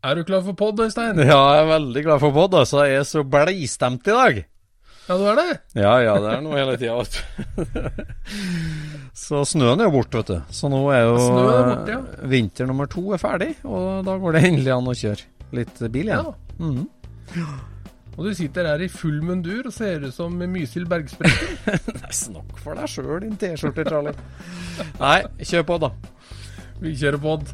Er du klar for pod, Øystein? Ja, jeg er veldig glad for pod. Altså. Jeg er så bleistemt i dag. Ja, du er det? Ja, ja, det er noe hele tida. så snøen er jo borte, vet du. Så nå er jo er borte, ja. vinter nummer to er ferdig, og da går det endelig an å kjøre litt bil igjen. Ja. Mhm. Og du sitter her i full mundur og ser ut som Mysil Bergsprekker. Nei, Snakk for deg sjøl, din T-skjorte, Charlie. Nei, kjør på, da. Vi kjører pod.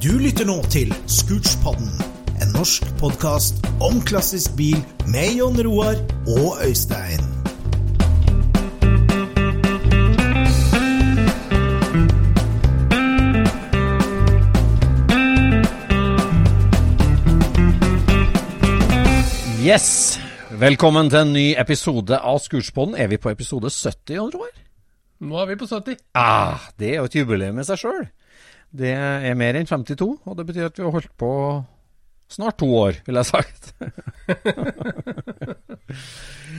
Du lytter nå til Scootspodden, en norsk podkast om klassisk bil med Jon Roar og Øystein. Yes! Velkommen til en ny episode av Scootspodden. Er vi på episode 70, Jon Roar? Nå er vi på 70. Ah, det er jo et jubileum i seg sjøl. Det er mer enn 52, og det betyr at vi har holdt på snart to år, vil jeg sagt.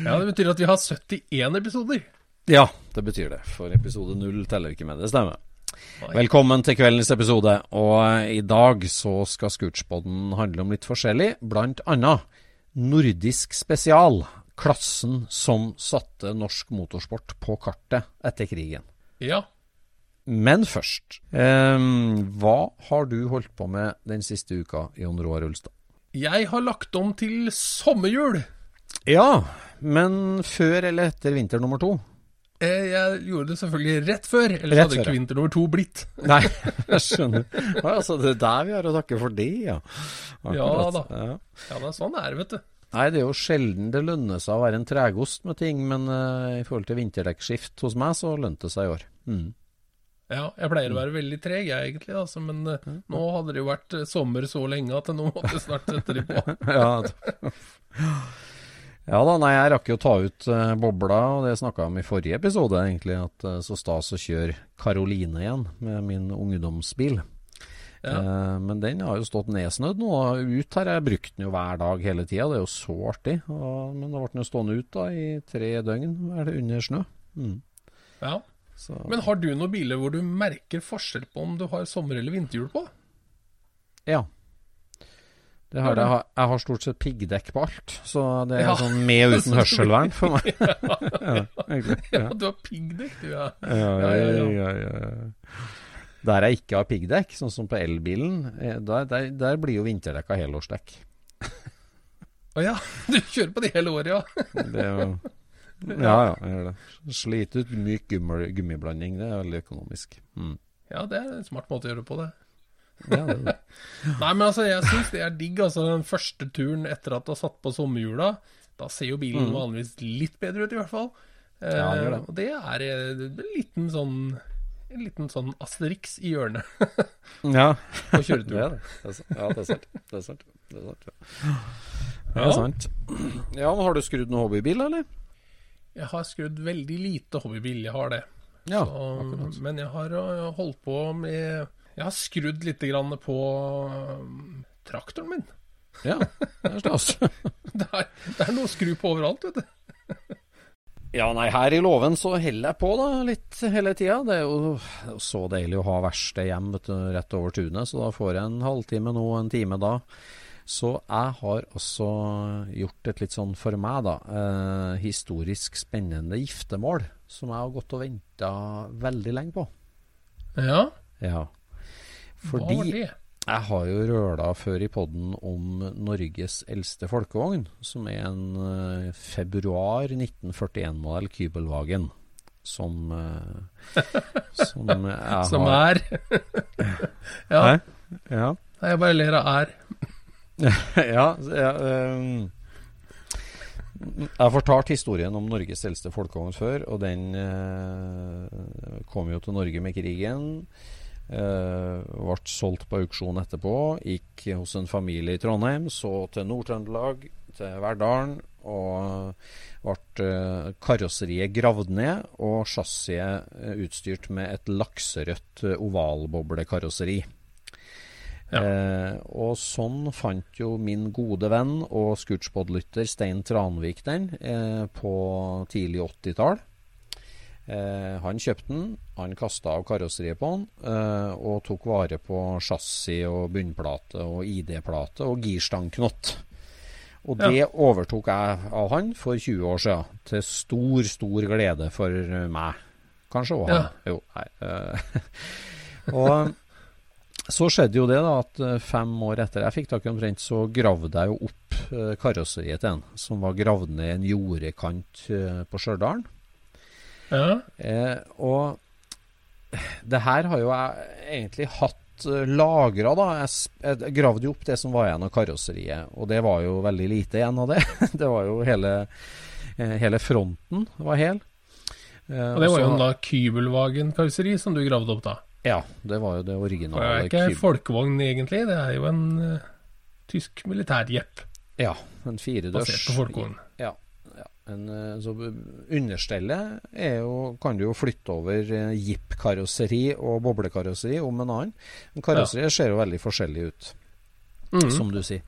Ja, Det betyr at vi har 71 episoder. Ja, det betyr det. For episode null teller ikke med, det stemmer. Oi. Velkommen til kveldens episode. Og i dag så skal Scootspodden handle om litt forskjellig, blant annet nordisk spesial. Klassen som satte norsk motorsport på kartet etter krigen. Ja. Men først, eh, hva har du holdt på med den siste uka, Jon Roar Ulstad? Jeg har lagt om til sommerhjul. Ja, men før eller etter vinter nummer to? Eh, Jeg gjorde det selvfølgelig rett før, ellers Rett hadde ikke vinter nummer to blitt. Nei, jeg skjønner. Altså, det er der vi har å takke for det, ja. Ja da. Ja. Ja, det er sånn det er, vet du. Nei, det er jo sjelden det lønner seg å være en tregost med ting, men uh, i forhold til vinterdekkskift hos meg, så lønte det seg i år. Mm. Ja, jeg pleier å være veldig treg, jeg egentlig, altså, men eh, nå hadde det jo vært eh, sommer så lenge at nå måtte jeg snart sette de på. Ja, ja da, nei, jeg rakk jo å ta ut uh, bobla, og det snakka jeg om i forrige episode, egentlig. At uh, så stas å kjøre Karoline igjen med min ungdomsbil. Ja. Men den har jo stått nedsnødd nå. Ut har jeg brukt den jo hver dag hele tida. Det er jo så artig. Og, men da ble den jo stående ut da i tre døgn er det under snø. Mm. Ja. Så, Men har du noen biler hvor du merker forskjell på om du har sommer- eller vinterhjul på? ja. Det har jeg. Har- Jeg har stort sett piggdekk på alt, så det er Ja. sånn med uten hørselvern for meg. ja, egentlig. Ja, Ja. du har piggdekk, du, ja. Ja, Ja, ja, ja, ja, ja, ja. Der jeg ikke har piggdekk, sånn som på elbilen, eh, der, der, der blir jo vinterdekka helårsdekk. Å ja, du kjører på det hele året, ja. Det er jo Ja, ja, jeg gjør det. Slite ut myk gummi, gummiblanding, det er veldig økonomisk. Mm. Ja, det er en smart måte å gjøre det på, det. Ja, det det. Nei, men altså, jeg syns det er digg. Altså, den første turen etter at du har satt på sommerhjula, da ser jo bilen vanligvis litt bedre ut, i hvert fall. Eh, Mm. Ja, det gjør det. Og det er eh, en liten sånn en liten sånn Asterix i hjørnet Ja, på kjøreturen. det. er, ja, det er sant. Det er sant. Det er sant. Ja. Det Ja. er sant. Ja, Har du skrudd noen hobbybil, eller? Jeg har skrudd veldig lite hobbybil, jeg har det. Ja, Så, men jeg har øh, holdt på med Jeg har skrudd litt grann på øh, traktoren min. Ja, det er stas. Det er, det er noe å skru på overalt, vet du. Ja, nei, her i låven så heller jeg på da, litt hele tida. Det er jo det er så deilig å ha verksted hjem vet du, rett over tunet, så da får jeg en halvtime nå, en time da. Så jeg har også gjort et litt sånn for meg, da, eh, historisk spennende giftermål, som jeg har gått og venta veldig lenge på. Ja, Ja. hva var Fordi det? jeg har jo røla før i podden om Norges eldste folkevogn, som er en eh, februar 1941-modell Kybelwagen. Som, eh, som jeg Som har er Ja, Hæ? Ja. Nei, jeg bare ler av er. ja, jeg, ehm, jeg har fortalt historien om Norges eldste folkevogn før, og den eh, kom jo til Norge med krigen. Uh, ble solgt på auksjon etterpå. Gikk hos en familie i Trondheim, så til Nord-Trøndelag, til Verdalen. Og ble eh, karosseriet gravd ned, og chassiset eh, utstyrt med et lakserødt eh, ovalboblekarosseri. Ja. Eh, og sånn fant jo min gode venn og Scootspod-lytter Stein Tranvik den eh, på tidlig 80-tall. Eh, han kjøpte den, han kasta av karosseriet på den, eh, og tok vare på chassis og bunnplate og ID-plate og girstangknott. Og Ja. det overtok jeg av han for 20 år siden, til stor, stor glede for meg. Kanskje òg han. Jo, nei. eh, og så skjedde jo det, da, at eh, fem år etter jeg fikk tak i omtrent, så gravde jeg jo opp eh, karosseriet til en, som var gravd ned i en jordekant eh, på Stjørdal. Ja, Eh, og det her har jo jeg egentlig hatt lagra, da. Jeg, jeg gravde jo opp det som var igjen av karosseriet, og det var jo veldig lite igjen av det. det var jo hele, hele fronten var hel. Eh, Og det var også, jo en da Kybelwagen-karosseri som du gravde opp, da. Ja, det var jo det originale. det er ikke en folkevogn, egentlig. Det er jo en uh, tysk militærjepp Ja, en firedørs. basert på folkevogn. Ja. ja. En, eh, så understellet er jo, kan du jo flytte over eh, jeep-karosseri og boblekarosseri om en annen. Men karosseriet ser jo veldig forskjellig ut, mm. som du sier.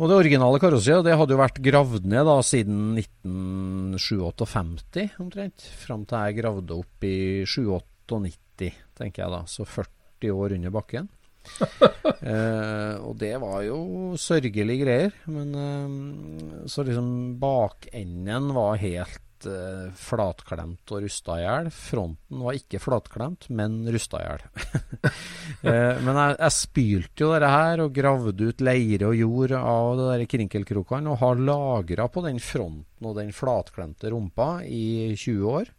Og det originale karosseriet det hadde jo vært gravd ned da siden 1957 omtrent. Fram til jeg gravde opp i 97, tenker jeg da. Så 40 år under bakken. eh, og det var jo sørgelige greier. Men eh, så liksom bakenden var helt eh, flatklemt og rusta i hjel. Fronten var ikke flatklemt, men rusta i hjel. eh, men jeg, jeg spylte jo dette her og gravde ut leire og jord av de der krinkelkrokene og har lagra på den fronten og den flatklemte rumpa i 20 år.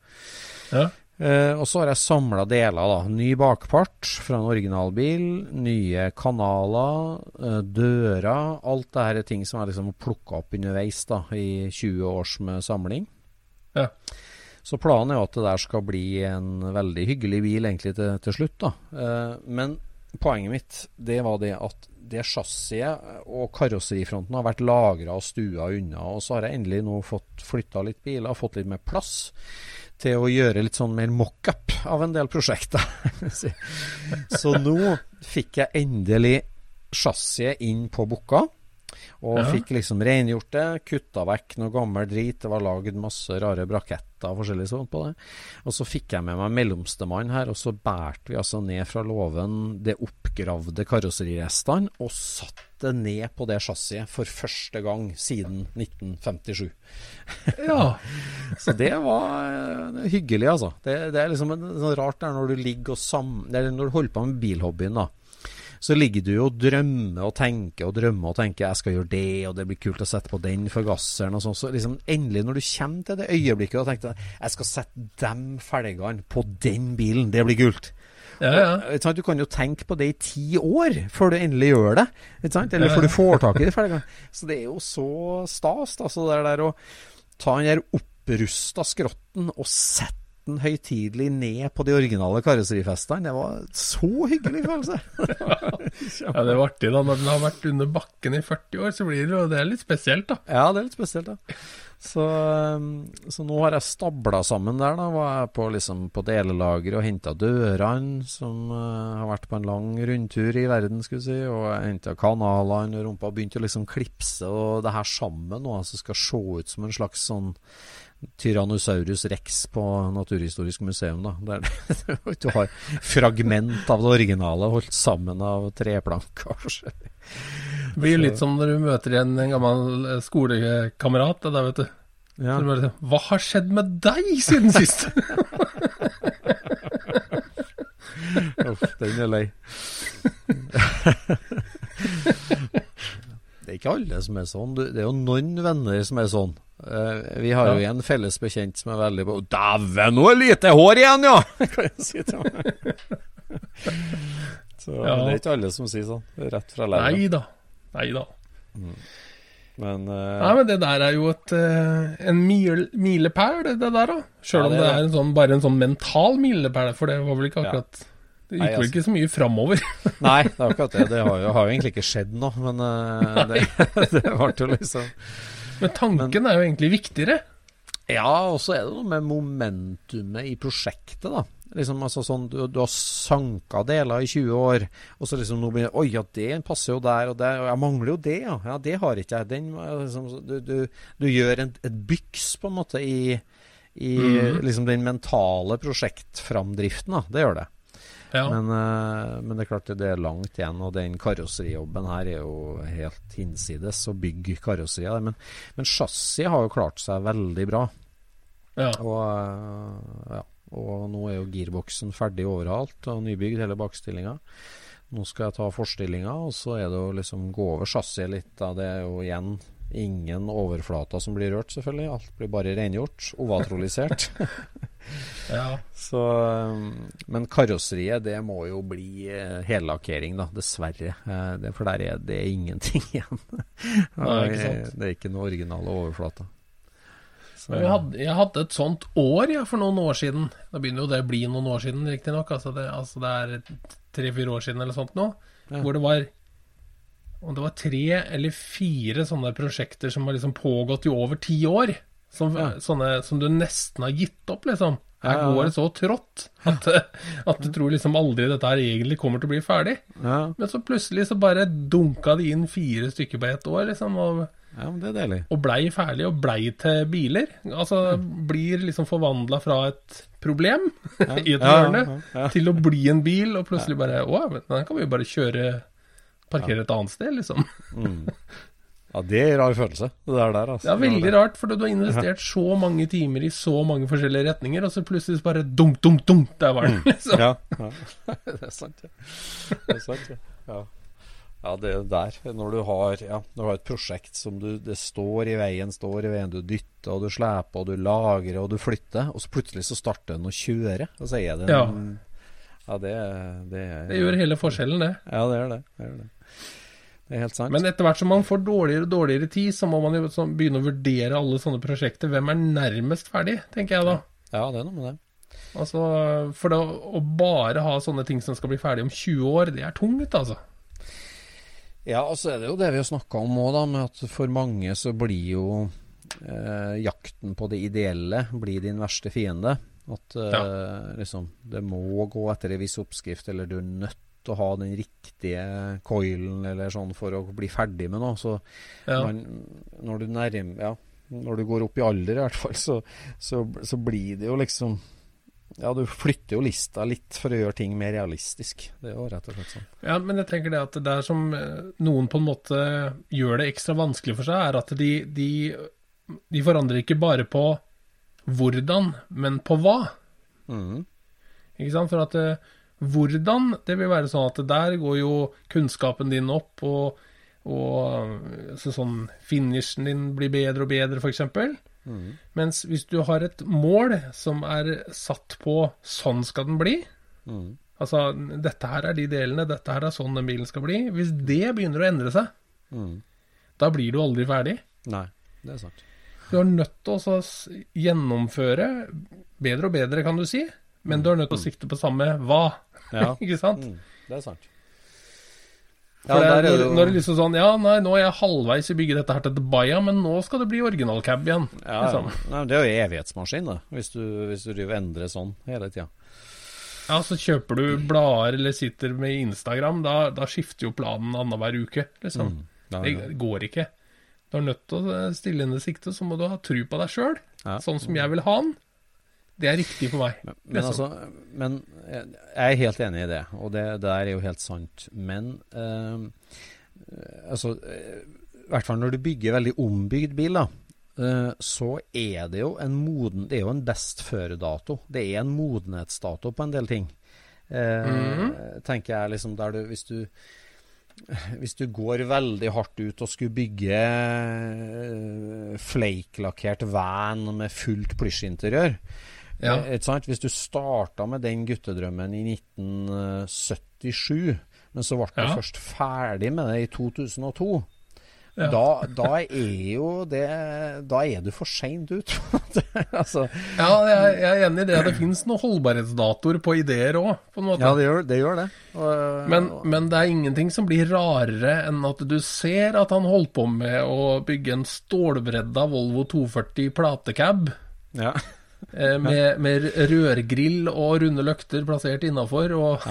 Ja. Eh, og så har jeg samla deler. da Ny bakpart fra en originalbil, nye kanaler, uh, dører. Alt det her er ting som jeg liksom plukka opp underveis da i 20 års med samling. Ja. Så planen er jo at det der skal bli en veldig hyggelig bil egentlig til, til slutt. da Uh, Men poenget mitt det var det at det chassiset og karosserifronten har vært lagra og stua unna. Og så har jeg endelig nå fått flytta litt biler, fått litt mer plass til å gjøre litt sånn mer mock-up av en del prosjekter. så nå fikk jeg endelig chassiset inn på bukka. Og Ja. fikk liksom rengjort det, kutta vekk noe gammel drit. Det var lagd masse rare braketter og forskjellig sånt på det. Og så fikk jeg med meg mellomstemann her, og så bærte vi altså ned fra låven det oppgravde karosserirestene, og satte ned på det chassiset for første gang siden 1957. Ja. Så det var eh, hyggelig, altså. Det, det er liksom en, sånn rart der når du ligger og sam... Det er når du holder på med bilhobbyen, da. Så ligger du jo og drømmer og tenker og drømmer og tenker 'jeg skal gjøre det', og det blir kult å sette på den forgasseren og sånn. Så liksom endelig, når du kommer til det øyeblikket og tenker 'jeg skal sette de felgene på den bilen', det blir kult. Ja, ja. Du kan jo tenke på det i ti år før du endelig gjør det. Eller før du får tak i det felgene. Så det er jo så stas, altså, det der å ta den der opprusta skrotten og sette den høytidelig ned på de originale karosserifestene, det var så hyggelig følelse. ja, det var artig da. Når den har vært under bakken i 40 år, så blir det jo det er litt spesielt, da. Ja, det er litt spesielt, da. Så, um, så nå har jeg stabla sammen der. da Var jeg på, liksom, på delelager og henta dørene, som uh, har vært på en lang rundtur i verden, skulle vi si. Og jeg henta kanalene og rumpa og begynte å liksom klipse og det her sammen. Og altså skal se ut som en slags sånn Tyrannosaurus rex på Naturhistorisk museum. da Der du har fragment av det originale holdt sammen av treplanker. Det blir litt som når du møter en, en gammel eh, skolekamerat. Det der, vet du. Ja. Så du bare, Hva har skjedd med deg siden sist? Uff, den er lei. det er ikke alle som er sånn. Det er jo noen venner som er sånn. Eh, vi har jo Ja. en felles bekjent som er veldig på Dæven, nå er lite hår igjen, ja! kan jeg si til meg. Så Ja. det er ikke alle som sier sånn. Rett fra læra. Nei da. Nei da. Men uh... Nei, men det der er jo et, uh, en mil, milepæl, det der, da. Sjøl Ja, om det det er en sånn, bare en sånn mental milepæl, for det var vel ikke Ja. akkurat Det Nei, gikk vel altså- ikke så mye framover. Nei, det er akkurat det. Det har jo, har jo egentlig ikke skjedd noe, men uh, det, det ble jo liksom Men tanken er jo egentlig viktigere. Ja, og så er det noe med momentumet i prosjektet, da. Liksom, altså sånn, du, du har sanka deler i 20 år, og så liksom nå begynner Oi, ja, det passer jo der og der. Og jeg mangler jo det, ja. Ja, det har ikke jeg. Den, liksom, du, du, du gjør en, et byks, på en måte, i, i liksom den mentale prosjektframdriften, da. Det gjør det. Ja. Men, eh, men det er klart det, det er langt igjen, og den karosserijobben her er jo helt hinsides å bygge karosserier. Men, men chassis har jo klart seg veldig bra. ja. Og, eh, ja, og nå er jo girboksen ferdig overalt og nybygd, hele bakstillinga. Nå skal jeg ta forstillinga, og så er det å liksom gå over chassiset litt. Da. Det er jo igjen ingen overflater som blir rørt, selvfølgelig. Alt blir bare rengjort. Ovatrolisert. ja. Så, um, men karosseriet, det må jo bli eh, hellakkering, da. Dessverre. Eh, det, for der er det ingenting igjen. Det er ikke noe originale overflater. Jeg hadde, jeg hadde et sånt år ja, for noen år siden. Da begynner jo det å bli noen år siden, riktignok. Altså, det, altså det er tre-fire år siden eller sånt nå. Ja. Hvor det var Om det var tre eller fire sånne prosjekter som har liksom pågått i over ti år. Som, Ja. sånne, som du nesten har gitt opp, liksom. Her går det så trått at, at du tror liksom aldri dette her egentlig kommer til å bli ferdig. ja, Men så plutselig så bare dunka det inn fire stykker på ett år, liksom. Og ja, men det er deilig. og blei ferdig, og blei til biler. Altså blir liksom forvandla fra et problem i et Ja, hjørne ja, ja. til å bli en bil, og plutselig bare Å, den kan vi jo bare kjøre Parkere et annet sted, liksom. Ja, det er en rar følelse, det der der. Altså. Ja, veldig rart, for du har investert så mange timer i så mange forskjellige retninger, og så plutselig bare dunk, dunk, dunk, der var den, liksom. Ja, ja. det er sant, ja. Det er sant, ja. ja. Ja, det er der. Når du har, ja, når du har et prosjekt som du, det står i veien, står i veien, du dytter og du sleper og du lagrer og du flytter, og så plutselig så starter den å kjøre. Og så er det Ja. en, ja, det, det, er- Det gjør hele forskjellen, det. Ja, det gjør det. det, gjør det. det er helt sant. Men etter hvert som man får dårligere og dårligere tid, så må man jo sånn begynne å vurdere alle sånne prosjekter. Hvem er nærmest ferdig, tenker jeg da. ja, det er noe med det. Altså, For det, å- å bare ha sånne ting som skal bli ferdig om 20 år, det er tungt, altså. Ja, og så er det jo det vi har snakka om òg, med at for mange så blir jo eh, jakten på det ideelle blir din verste fiende. At eh, liksom det må gå etter en viss oppskrift, eller du er nødt til å ha den riktige coilen eller sånn for å bli ferdig med noe. Så Ja. man, når du nærmer Ja, når du går opp i alder i hvert fall, så, så, så blir det jo liksom Ja, du flytter jo lista litt for å gjøre ting mer realistisk. Det er jo rett og slett sånn. Ja, men jeg tenker det at det er som eh, noen på en måte gjør det ekstra vanskelig for seg, er at de, de, de forandrer ikke bare på hvordan, men på hva. Mm. Ikke sant? For at eh, hvordan, det vil være sånn at der går jo kunnskapen din opp, og, og så sånn finishen din blir bedre og bedre, f.eks. Mhm. Mens hvis du har et mål som er satt på sånn skal den bli, mm. altså dette her er de delene, dette her er sånn den bilen skal bli, hvis det begynner å endre seg, mm. da blir du aldri ferdig. Nei, det er sant. Du er nødt til å gjennomføre bedre og bedre, kan du si, men du er nødt til å sikte på samme hva. Ja. Ikke sant? Mm, det er sant. Ja, det, når, når det liksom sånn Ja, nei, nå er jeg halvveis i bygge dette her til Dubaia, men nå skal det bli originalcab igjen. Ja, liksom. Nei, det er jo evighetsmaskin, da, hvis du, hvis du driver endrer sånn hele tida. Ja, så kjøper du blader eller sitter med Instagram, da, da skifter jo planen annenhver uke, liksom. Mm. Ja, ja. Det går ikke. Du er nødt til å stille inn i siktet, så må du ha tru på deg sjøl. Sånn som jeg vil ha den. Det er riktig for meg. Men, men, altså, men jeg jeg er helt enig i det, og det, der er jo helt sant. Men eh, altså eh, I hvert fall når du bygger veldig ombygd bil, da, eh, så er det jo en moden Det er jo en best før-dato. Det er en modenhetsdato på en del ting. Eh, Tenker jeg liksom der du Hvis du hvis du går veldig hardt ut og skulle bygge flake-lakkert van med fullt plysjinteriør Ja. eh, sant? Hvis du starta med den guttedrømmen i 1977, men så ble du Ja. først ferdig med det i 2002 Ja. da, da er jo det Da er du for seint ut. altså, Ja, jeg, jeg er enig i det. Det fins noen holdbarhetsdatoer på ideer òg, på en måte. ja, det gjør det. Gjør det. Og, Men, men det er ingenting som blir rarere enn at du ser at han holdt på med å bygge en stålbredda Volvo 240 platecab ja. Eh, med, med rørgrill og runde løkter plassert innafor, og,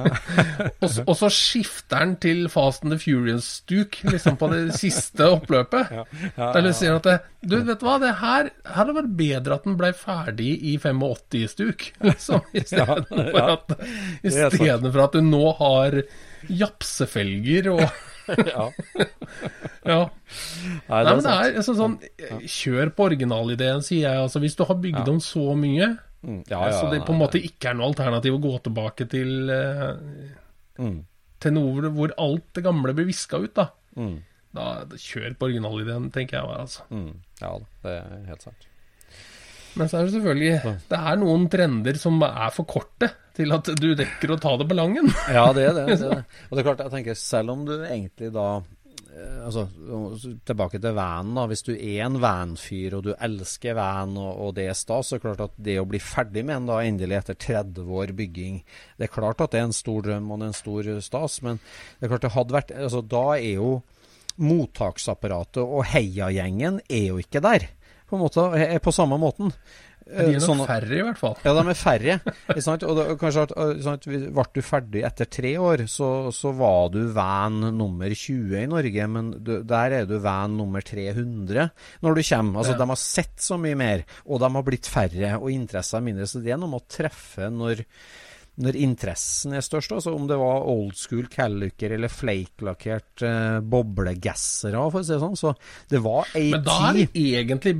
og, så- og så skifter han til Fast and the Furious-stuk liksom på det siste oppløpet. Der du sier at det, Du, vet du hva, det her hadde vært bedre at den ble ferdig i 85-stuk, liksom. Istedenfor at, i for at du nå har japsefelger og ja. Ja. Nei, Nei, men det er altså sånn Kjør på originalideen, sier jeg. Altså, hvis du har bygd om så mye, Mm, så det på en måte ikke er noe alternativ å gå tilbake til uh, Mm. Til noe hvor, hvor alt det gamle blir viska ut, da. Mm. da. Kjør på originalideen, tenker jeg. Altså. Mm. Ja det er helt sant. Men så er det selvfølgelig Det er noen trender som er for korte til at du dekker å ta det på langen. Ja, det er det. det, er det. Og det er klart, jeg tenker selv om du egentlig da eh, Altså, tilbake til vanen, da. Hvis du er en vanfyr og du elsker van og, og det er stas, så er det klart at det å bli ferdig med en da endelig etter 30 år bygging Det er klart at det er en stor drøm og det er en stor stas, men det er klart det hadde vært altså Da er jo mottaksapparatet og heiagjengen er jo ikke der, på måte, på samme måten. De er nok Sånn færre, i hvert fall. ja, de er færre. Og det, kanskje at, Ble du ferdig etter tre år, så, så var du van nummer 20 i Norge, men du, der er du van nummer 300 når du kommer. Altså, Ja. De har sett så mye mer, og de har blitt færre, og interessen er mindre. Så det er noe med å treffe når, når interessen er størst. Altså Om det var old school Calluker eller flake-lakkert eh, boblegassere, for å si det sånn. Så det var ei Men da er det egentlig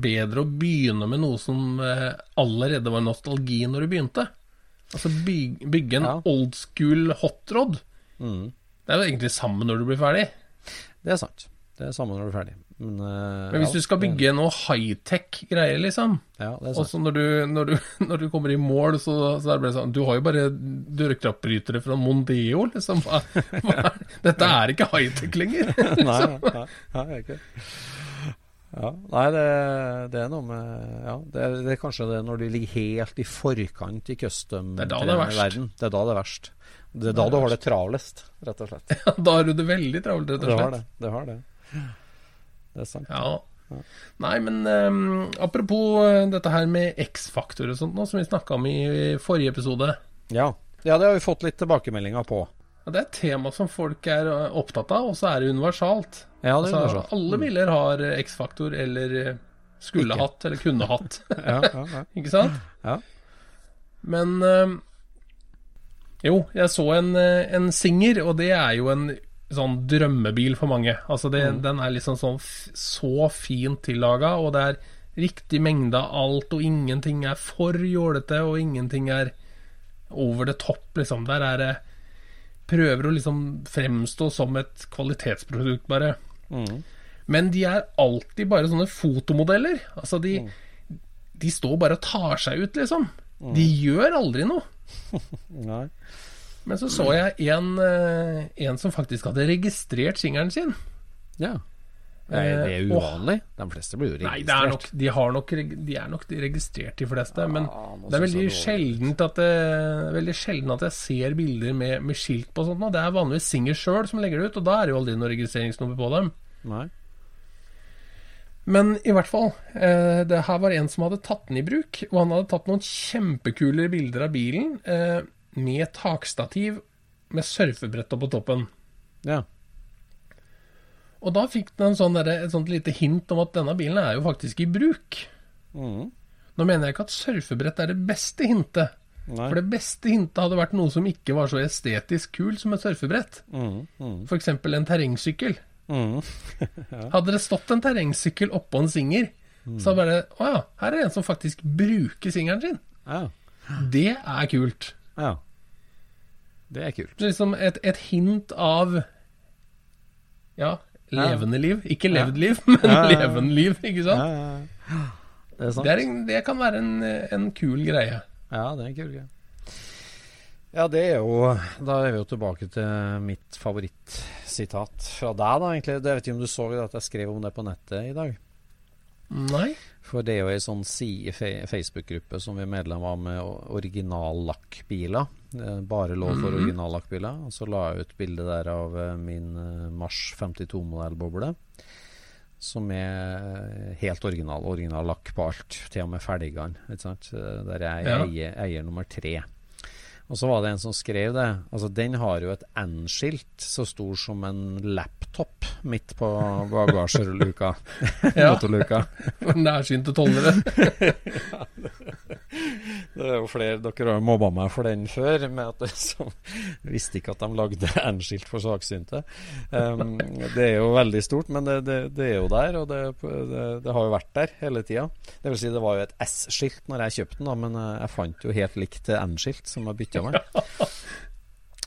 bedre å begynne med noe som eh, allerede var nostalgi når du begynte. Altså by bygge en Ja. old school hotrod. mm, Det er jo egentlig sammen når du blir ferdig. Det er sant. Det er samme når du er ferdig. Men, uh, Men hvis ja, du skal bygge noe high-tech greier, liksom, Ja, og så når du, når, når du kommer i mål, så, så er det bare sånn Du har jo bare dørkrappbrytere fra Mondeo, liksom. Hva, hva, dette er ikke high-tech lenger. nei, nei, nei, ikke. Ja, nei, det, det er noe med Ja, det, er- det er kanskje det når du ligger helt i forkant i custom Det det er. Det er da det er verst. Det er da du har det travlest, rett og slett. da har du det veldig travelt, rett Det og har slett. det. Det har det. Det er sant. Ja. Nei, men um, apropos eh, dette her med X-faktor og sånt, nå, som vi snakka om i forrige episode. Ja. ja, det har vi fått litt tilbakemeldinger på. Ja, Det er et tema som folk er eh, opptatt av, og så er det universalt. Ja, det er altså, universalt. Alle biler har eh, X-faktor, eller skulle Ikke. hatt, eller kunne hatt. Ja, ja, ja. Ikke sant? Ja. Men um, Jo, jeg så en, en Singer, og det er jo en sånn drømmebil for mange. Altså det, Mm. Den er liksom sånn så fint tillaga, og det er riktig mengde av alt, og ingenting er for jålete, og ingenting er over the top, liksom. Der er det Prøver å liksom fremstå som et kvalitetsprodukt, bare. Mm. Men de er alltid bare sånne fotomodeller. Altså, de, Mm. de står bare og tar seg ut, liksom. De gjør aldri noe. Nei. Men så så jeg en, eh, en som faktisk hadde registrert singelen sin. Ja. Det er, det er uvanlig. og-. De fleste blir jo Nei, det er nok, registrert. de, har nok, de er nok registrert, de fleste. men det er veldig sjeldent at sjelden at jeg ser bilder med, med skilt på og sånt. Og Det er vanligvis Singer sjøl som legger det ut, og da er det jo aldri noe registreringsnummer på dem. Nei. Men i hvert fall, eh, det her var en som hadde tatt den i bruk, og han hadde tatt noen kjempekule bilder av bilen eh, med takstativ med surfebrett oppå toppen. Ja. Og da fikk den en sånn der, et sånt lite hint om at denne bilen er jo faktisk i bruk. Mm. Nå mener jeg ikke at surfebrett er det beste hintet. Nei. For det beste hintet hadde vært noe som ikke var så estetisk kul som et surfebrett. Mm. Mm. F.eks. en terrengsykkel. mhm. Hadde det stått en terrengsykkel oppå en Singer, så hadde det bare Å ja, her er det en som faktisk bruker Singeren sin. Ja. Det er kult. Ja. Det er kult. Det liksom et, et hint av Ja, levende liv. Ikke levd liv, men levende liv, ikke sant? Det er. Det, er det kan være en, en kul greie. Ja, det er en kul greie. Ja, det er jo Da er vi jo tilbake til mitt favorittsitat fra deg, da, egentlig. Jeg vet ikke om du så at jeg skrev om det på nettet i dag? Nei? For det er jo ei sånn Facebook-gruppe som vi er medlem av med originallakkbiler. Bare lov for originallakkbiler. Og så la jeg ut bilde der av eh, min eh, Mars 52-modellboble. Som er eh, helt original. Original lakk på alt. Til og med felgene. Der jeg Ja. eier, eier nummer tre. Og så var det en som skrev det. Altså, den har jo et N-skilt så stor som en laptop midt på bagasjeluka. Ja. For nærsynte tollere. Det er jo flere Dere har mobba meg for den før, med at jeg som visste ikke at de lagde N-skilt for svaksynte. Um, det er jo veldig stort, men det, det, det er jo der, og det, det, det har jo vært der hele tida. Det vil si, det var jo et S-skilt når jeg kjøpte den, da, men eh, jeg fant jo helt likt N-skilt som jeg bytta med.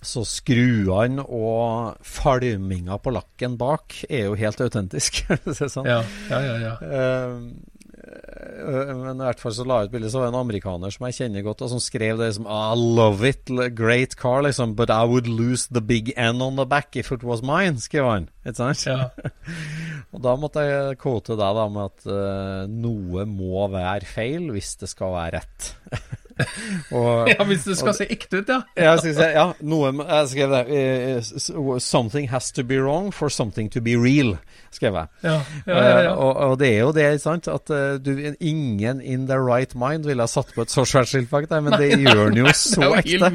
Så skruene og falminga på lakken bak er jo helt autentisk. det sånn. Ja, ja, ja. ja. Eh, men i hvert fall så la jeg ut bilde, så var det en amerikaner som jeg kjenner godt, og som skrev det som I love it, great car, liksom, but I would lose the big N on the back if it was mine, skrev han. Ikke sant? ja. Og da måtte jeg quote deg da med at uh, noe må være feil hvis det skal være rett. og ja hvis det skal se ekte ut, ja. jeg skal ja, noe Jeg skrev det. eh, Something has to be wrong for something to be real, skrev jeg. Ja, ja, ja, ja. Eh, og, og det er jo det, sant? At eh, du, ingen in their right mind ville ha satt på et så svært skilt deg, men det gjør den jo så jo ekte.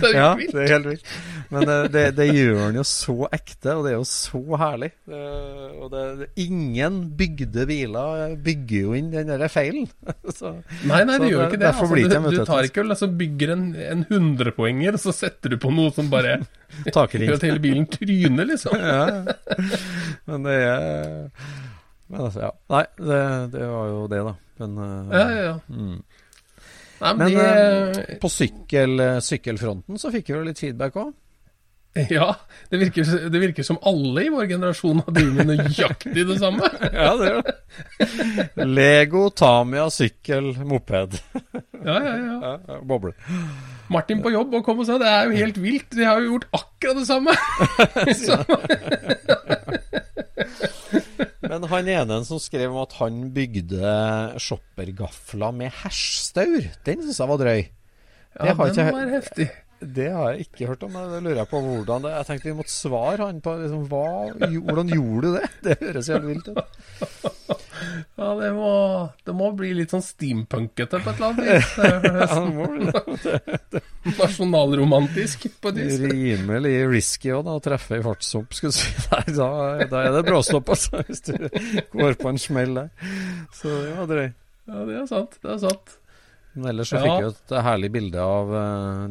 Det er jo Ja, helt vilt. det er helt vilt. Men eh, det, det gjør den jo så ekte, og det er jo så herlig. Eh, og det, det, ingen bygde biler bygger jo inn den der feilen. så, Nei, nei, det gjør ikke det. Altså, du, du tar ikke og altså, bygger en, en 100-poenger, og så setter du på noe som bare takering. gjør at hele bilen tryner, liksom. ja. Men det er Men altså, ja. Nei, det, det var jo det, da. Men, eh, Ja, ja, ja. Mm. Nei, men, Men det, på sykkel, sykkelfronten så fikk vi jo litt feedback òg. Ja, det virker, det virker som alle i vår generasjon har drevet med nøyaktig det samme. Ja, det gjør det. Lego, Tamia, sykkel, moped. Ja, ja, ja. Boble. Martin på jobb og kom og sa det er jo helt vilt, de har jo gjort akkurat det samme. Men han ene som skrev om at han bygde shoppergafler med hasjstaur, den syns jeg var drøy. ja, den var heftig. Det har jeg ikke hørt om. men Det lurer jeg på hvordan det Jeg tenkte vi måtte svare han på liksom, hva, hvordan gjorde du det? Det høres helt vilt ut. Ja, det må, det må bli litt sånn steampunkete på et eller annet vis. Ja, det må bli Nasjonalromantisk på et vis. rimelig risky også, da, å treffe i fartshump. Skulle du si. Nei, da, da er det bråstopp, altså, hvis du går på en smell der. Så det var drøy. Ja, det er sant. Det er sant. Men ellers så Ja. fikk vi et herlig bilde av uh,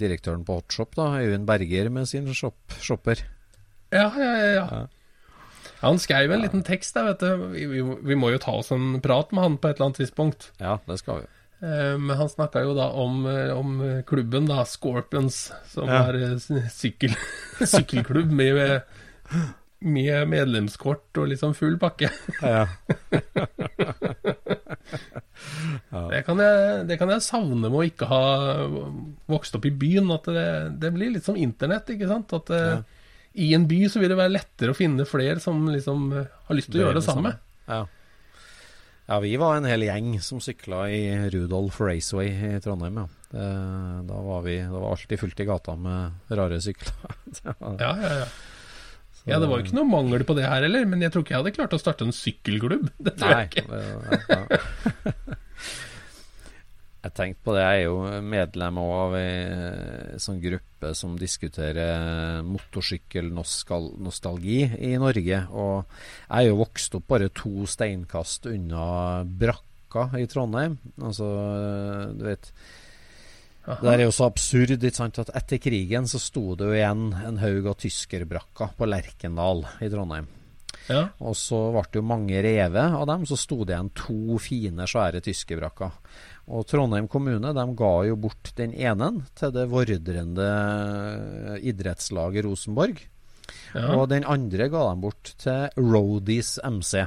direktøren på Hotshop, da, Øyvind Berger, med sin shop, shopper. Ja, ja, ja. ja. Han skrev en liten tekst der, vet du. Vi, vi, må jo ta oss en prat med han på et eller annet tidspunkt. Ja, det skal vi. Eh, Men han snakka jo da om, eh, om klubben, da, Scorpions, som er sykkel, sykkelklubb med, med medlemskort og liksom full pakke. Ja. Det kan, jeg, det kan jeg savne med å ikke ha vokst opp i byen. At det, det blir litt som internett, ikke sant. At ja. i en by så vil det være lettere å finne flere som liksom eh, har lyst til å gjøre det samme. Ja. ja, vi var en hel gjeng som sykla i Rudolf Raceway i Trondheim, ja. Det, da var vi Det var alltid fullt i gata med rare sykler. Ja, ja, ja. Ja, det var jo ikke noe mangel på det her heller, men jeg tror ikke jeg hadde klart å starte en sykkelklubb. Det tror Nei. jeg ikke. ja. Jeg tenkte på det, jeg er jo medlem av ei sånn gruppe som diskuterer motorsykkelnostalgi i Norge. Og jeg er jo vokst opp bare to steinkast unna brakka i Trondheim. Altså, du vet Det er jo så absurd at etter krigen så sto det jo igjen en haug av tyskerbrakker på Lerkendal i Trondheim. Ja. Og så ble det jo mange revet av dem, så sto det igjen to fine, svære tyskerbrakker. Og Trondheim kommune de ga jo bort den ene til det vordrende idrettslaget Rosenborg. Ja. Og den andre ga de bort til Roadies MC,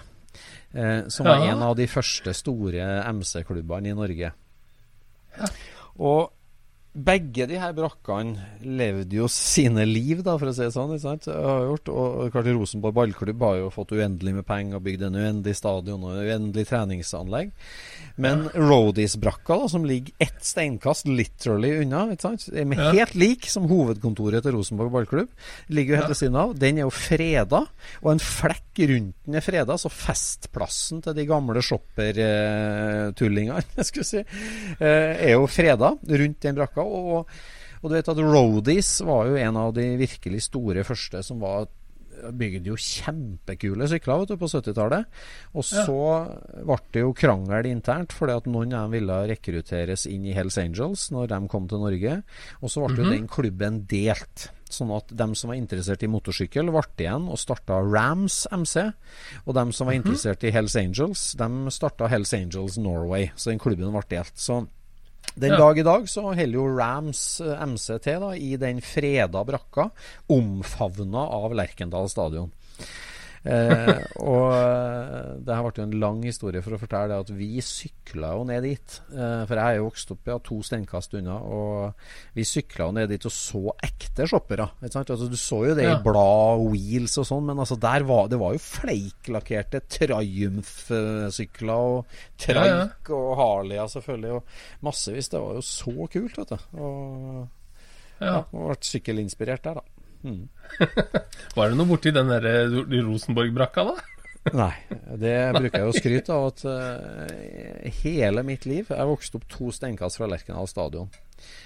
eh, som var Ja. en av de første store MC-klubbene i Norge. Og begge de her brakkene levde jo sine liv, da, for å si det sånn. Ikke sant? Har gjort. Og klart Rosenborg ballklubb har jo fått uendelig med penger og bygd en uendelig stadion og uendelig treningsanlegg. Men Roadies-brakka, som ligger ett steinkast literally unna, ikke er med helt lik som hovedkontoret til Rosenborg ballklubb, ligger jo helt ved siden av. Den er jo freda, og en flekk rundt den er freda, så festplassen til de gamle shopper-tullingene, jeg skulle si, eh, er jo freda rundt den brakka. Og, og du vet at Roadies var jo en av de virkelig store første som var bygde jo kjempekule sykler vet du, på 70-tallet. Og så ble det jo krangel internt, fordi at noen av dem ville rekrutteres inn i Hells Angels når de kom til Norge. Og så ble jo den klubben delt. Sånn at dem som var interessert i motorsykkel, ble igjen og starta Rams MC. Og dem som var interessert i Hells Angels, de starta Hells Angels Norway. Så den klubben ble delt. Så den Ja. dag i dag så holder jo Rams MCT da, i den freda brakka, omfavna av Lerkendal stadion. Eh, og eh, det har vært jo en lang historie for å fortelle det at vi sykla jo ned dit. Eh, for jeg er jo vokst opp ja, to steinkast unna, og vi sykla jo ned dit og så ekte shoppere. Altså, du så jo det Ja. i blad, wheels og sånn, men altså der var, det var jo fleiklakkerte Triumph-sykler og Traik og Harleyer selvfølgelig, og massevis. Det var jo så kult, vet du. Og Ja. ja, og ble sykkelinspirert der, da. Var det noe borti den der eh, Rosenborg-brakka, da? Nei, det bruker jeg å skryte av at uh, hele mitt liv Jeg vokste opp to steinkast fra Lerkendal stadion.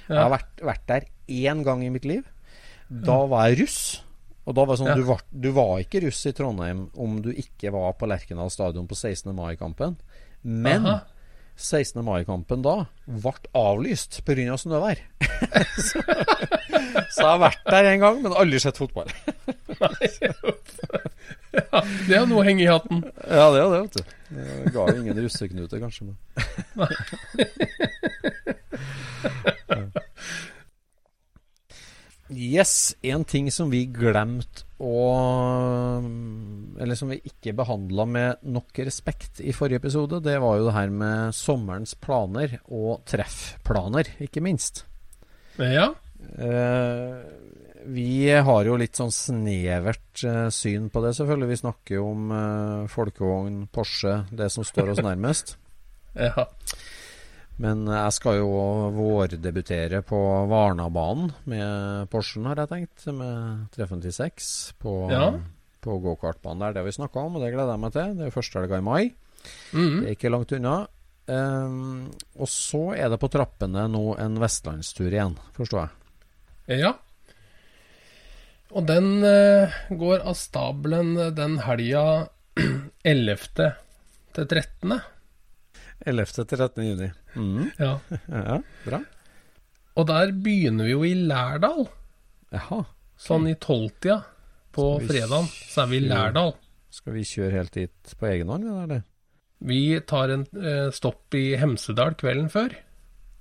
Jeg har vært, vært der én gang i mitt liv. Da var jeg russ. Og da var det sånn, Ja. du, var, du var ikke russ i Trondheim om du ikke var på Lerkendal stadion på 16. mai-kampen. Men Aha. 16. mai-kampen da ble avlyst pga. snøvær. så, så jeg har vært der en gang, men aldri sett fotball. Ja, det er noe å henge i hatten. Ja, det er det, vet du. Det ga jo ingen russeknute, kanskje. Men. Yes, en ting som vi glemte å Eller som vi ikke behandla med nok respekt i forrige episode, det var jo det her med sommerens planer og treffplaner, ikke minst. Ja. Eh, vi har jo litt sånn snevert eh, syn på det, selvfølgelig. Vi snakker jo om eh, folkevogn, Porsche, det som står oss nærmest. ja. Men jeg skal jo vårdebutere på Varnabanen med Porschen, har jeg tenkt. Med 356 på, Ja. på gokartbanen der. Det har vi snakka om, og det gleder jeg meg til. Det er første helga i mai. Mhm. Det er ikke langt unna. Um, og så er det på trappene nå en vestlandstur igjen, forstår jeg. Ja. Og den eh, går av stabelen den helga 11. til 13. 11. til 13. juni. Mm. Ja. Ja, bra. Og der begynner vi jo i Lærdal. Jaha. Sånn i tolvtida på fredagen, så er vi i Lærdal. Skal vi kjøre helt dit på egen hånd, eller? Vi tar en eh, stopp i Hemsedal kvelden før.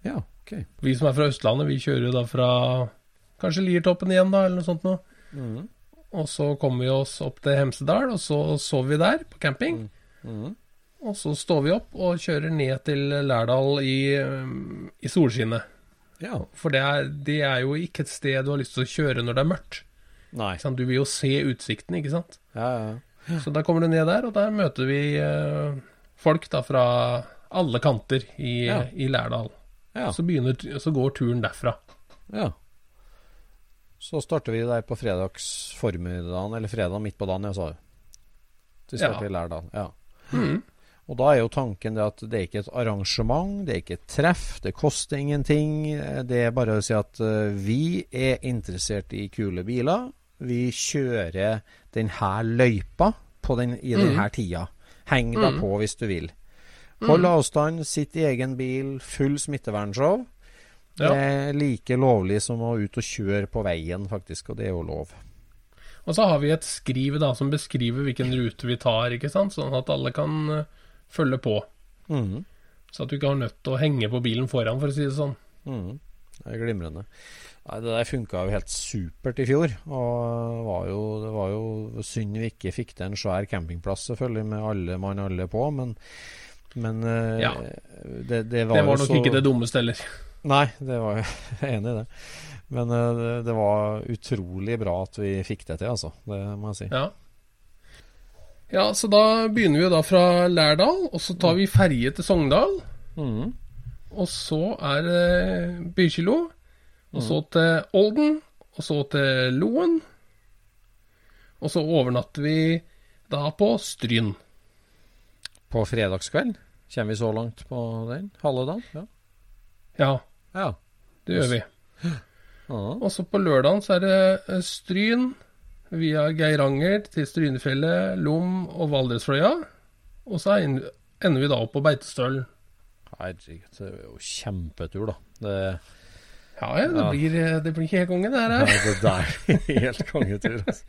Ja, ok. Vi som er fra Østlandet, vi kjører da fra kanskje Liertoppen igjen, da, eller noe sånt noe. Mm. Og så kommer vi oss opp til Hemsedal, og så sover vi der, på camping. Mhm. Og så står vi opp og kjører ned til Lærdal i, i solskinnet. Ja. For det er, det er jo ikke et sted du har lyst til å kjøre når det er mørkt. Nei. Du vil jo se utsikten, ikke sant? Ja, ja. Så da kommer du ned der, og der møter vi eh, folk da fra alle kanter i, Ja. i Lærdal. Ja. Så, begynner, så går turen derfra. ja. Så starter vi der på fredags formiddagen, eller fredag midt på dagen, jeg sa jo. Vi starter Ja. i Lærdal. Ja. Mm. Og da er jo tanken det at det er ikke et arrangement, det er ikke et treff, det koster ingenting. Det er bare å si at eh, vi er interessert i kule biler. Vi kjører denne løypa på den, i denne tida. Heng deg på hvis du vil. Hold avstand, sitt i egen bil, full smittevernshow. Ja. Det er like lovlig som å ut og kjøre på veien, faktisk, og det er jo lov. Og så har vi et skriv da som beskriver hvilken rute vi tar, ikke sant? sånn at alle kan eh, følge på. Mm. Så at du ikke har nødt til å henge på bilen foran, for å si det sånn. Mm. Det er glimrende. Nei, det der funka jo helt supert i fjor. Og var, jo, det var jo synd vi ikke fikk til en svær campingplass, selvfølgelig, med alle mann alle på, men, men eh, Ja. det, det var Det var nok så ikke det dummeste heller. Nei, det var jeg enig i det. Men eh, det, det var utrolig bra at vi fikk det til, altså. Det må jeg si. Ja. ja, så da begynner vi da fra Lærdal, og så tar vi ferje til Sogndal. Mm. Og så er det Bykilo. Og så til Olden. Og så til Loen. Og så overnatter vi da på Stryn. På fredagskveld kommer vi så langt på den? Halve dagen? Ja. Ja, ja. det gjør vi. Og så på lørdagen så er det eh, Stryn via Geiranger til Strynefjellet, Lom og Valdresfløya. Og så ender vi da opp på Beitestølen. Herregud, det er jo kjempetur, da. Det, Ja, ja, det, Ja. Blir, eh, det blir ikke helt konge, det her. Nei, det der er helt kongetur. Altså.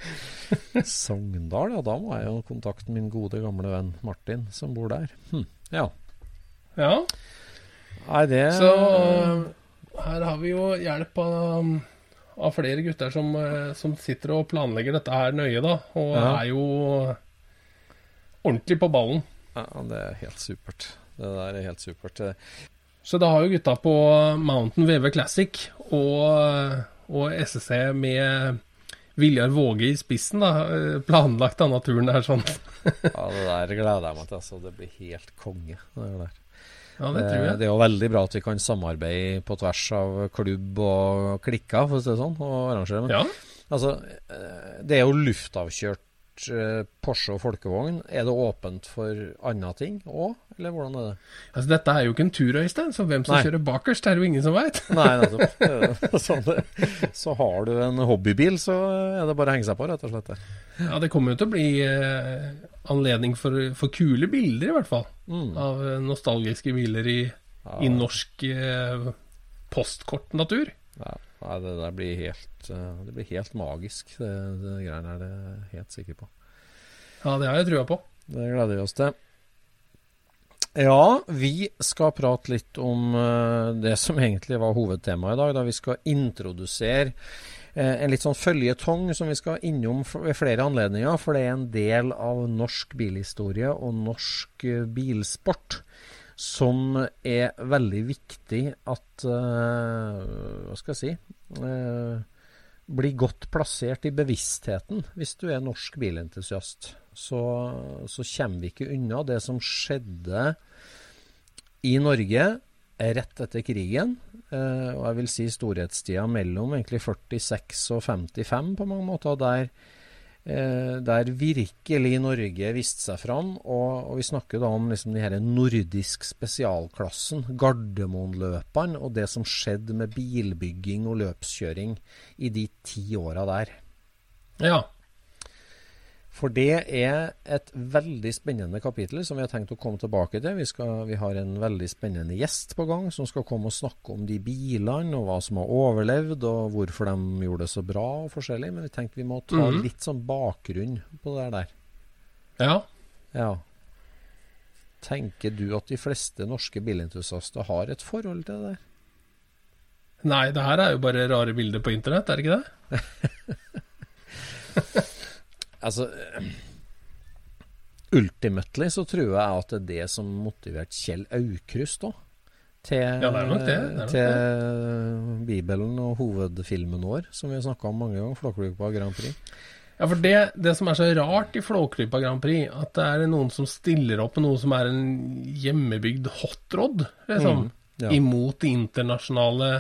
Sogndal, ja. Da må jeg jo kontakte min gode, gamle venn Martin, som bor der. Hm. Ja. Ja, Nei, det så eh, her har vi jo hjelp av, av flere gutter som, eh, som sitter og planlegger dette her nøye, da. Og Ja. er jo ordentlig på ballen. ja, Det er helt supert. Det der er helt supert. Det- Så da har jo gutta på Mountain VV Classic og, og SSC med Viljar Våge i spissen da, eh, planlagt denne turen der sånn. Ja, det der gleder jeg meg til. Altså. Det blir helt konge. Det, der. Ja, det tror jeg. det er jo veldig bra at vi kan samarbeide på tvers av klubb og klikker, for å si det sånn, og arrangere. Men Ja. altså, eh, det er jo luftavkjørt eh, Porsche og folkevogn. Er det åpent for andre ting òg, eller hvordan er det? Altså, dette er jo ikke en tur, Øystein, så hvem som Nei. kjører bakerst, er det jo ingen som veit. Nei, nettopp. Sånn. Så har du en hobbybil, så er det bare å henge seg på, rett og slett. Ja, det kommer jo til å bli eh, anledning for, for kule bilder, i hvert fall. Mm. Av eh, nostalgiske biler i, i norsk eh, postkortnatur. Ja, nei, det der blir helt, eh, det blir helt magisk, det, det greiene er Det helt sikker på. Ja, det har jeg trua på. Det gleder vi oss til. Ja, vi skal prate litt om eh, det som egentlig var hovedtemaet i dag. Da vi skal introdusere en litt sånn føljetong som vi skal innom ved flere anledninger. For det er en del av norsk bilhistorie og norsk eh, bilsport som er veldig viktig at eh, Hva skal jeg si eh, blir godt plassert i bevisstheten hvis du er norsk bilentusiast. Så, så kommer vi ikke unna det som skjedde i Norge rett etter krigen. Eh, og jeg vil si storhetstida mellom egentlig 46 og 55 på mange måter. Der, eh, der virkelig Norge viste seg fram. Og, og vi snakker da om liksom de nordisk spesialklassen, Gardermoen-løpene, og det som skjedde med bilbygging og løpskjøring i de ti åra der. Ja. For det er et veldig spennende kapittel som vi har tenkt å komme tilbake til. Vi, skal, vi har en veldig spennende gjest på gang som skal komme og snakke om de bilene og hva som har overlevd, og hvorfor de gjorde det så bra og forskjellig. Men vi tenkte vi må ta Mhm. litt sånn bakgrunn på det der. ja. Ja. Tenker du at de fleste norske bilentusiaster har et forhold til det der? Nei, det her er jo bare rare bilder på internett, er det ikke det? Altså Ultimately så tror jeg at det er det som motiverte Kjell Aukrust òg. Til, Ja, det er nok det, er til bibelen og hovedfilmen vår, som vi har snakka om mange ganger, Flåklypa Grand Prix. Ja, for det, det som er så rart i Flåklypa Grand Prix, at det er noen som stiller opp med noe som er en hjemmebygd hotrod, liksom, Mm, ja. imot det internasjonale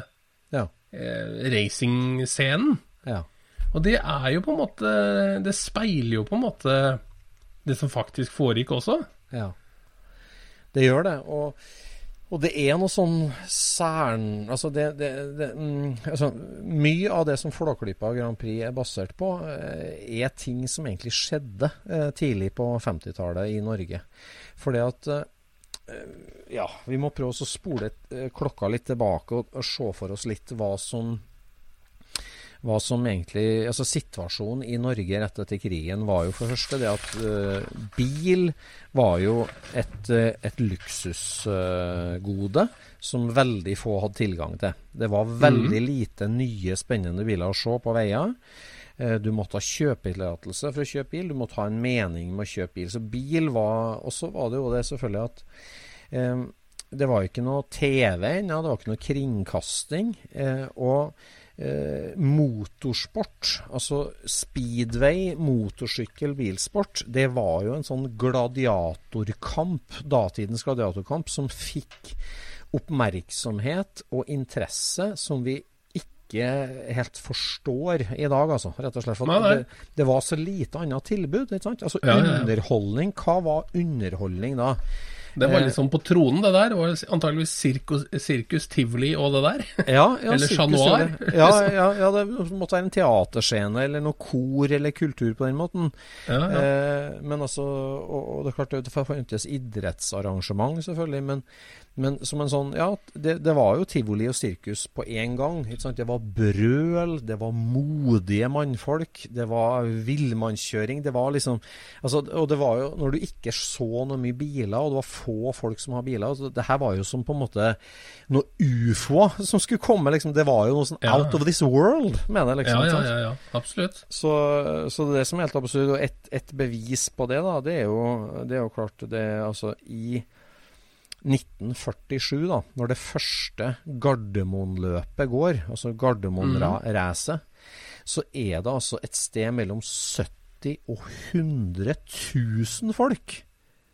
Ja. eh, racingscenen. ja. Og det er jo på en måte Det speiler jo på en måte det som faktisk foregikk også. Ja. Det gjør det. Og, og det er noe sånn særen Altså, det, det, det mm, altså, Mye av det som Flåklypa Grand Prix er basert på, eh, er ting som egentlig skjedde eh, tidlig på 50-tallet i Norge. Fordi at eh, Ja, vi må prøve å spole klokka litt tilbake og se for oss litt hva som hva som egentlig Altså situasjonen i Norge rett etter krigen var jo for det første det at uh, bil var jo et, uh, et luksusgode som veldig få hadde tilgang til. Det var veldig lite nye, spennende biler å se på veier. Eh, Du måtte ha kjøpetillatelse for å kjøpe bil, du måtte ha en mening med å kjøpe bil. Så bil var Og så var det jo det selvfølgelig at eh, det var jo ikke noe TV ennå, det var ikke noe kringkasting. Eh, og eh, motorsport, altså speedway, motorsykkel, bilsport, det var jo en sånn gladiatorkamp, datidens gladiatorkamp, som fikk oppmerksomhet og interesse som vi ikke helt forstår i dag, altså. Rett og slett. For det, det var så lite annet tilbud. Altså Ja, ja, ja. underholdning. Hva var underholdning da? Det var liksom på tronen, det der. Det var antageligvis sirkus, sirkus tivoli og det der. Ja, ja, Eller Chat Noir. Ja, ja, ja, det måtte være en teaterscene eller noe kor eller kultur på den måten. Ja, ja. Eh, men altså, og, og det er klart det fantes idrettsarrangement, selvfølgelig. Men, men som en sånn Ja, det, det var jo tivoli og sirkus på én gang. Det var brøl, det var modige mannfolk, det var villmannskjøring. Det var liksom altså, Og det var jo når du ikke så noe mye biler, og det var få folk som har biler altså, Det her var jo som på en måte noe ufoer som skulle komme, liksom. Det var jo noe sånn Ja. out of this world med det, liksom. ja, ja, ja, ja. Absolutt. Så, så det er det som er helt absurd. Og et, et bevis på det, da, det er jo, det er jo klart det altså i 1947, da, når det første Gardermoen-løpet går, altså Gardermoen-racet, så er det altså et sted mellom 70 og 100 000 folk.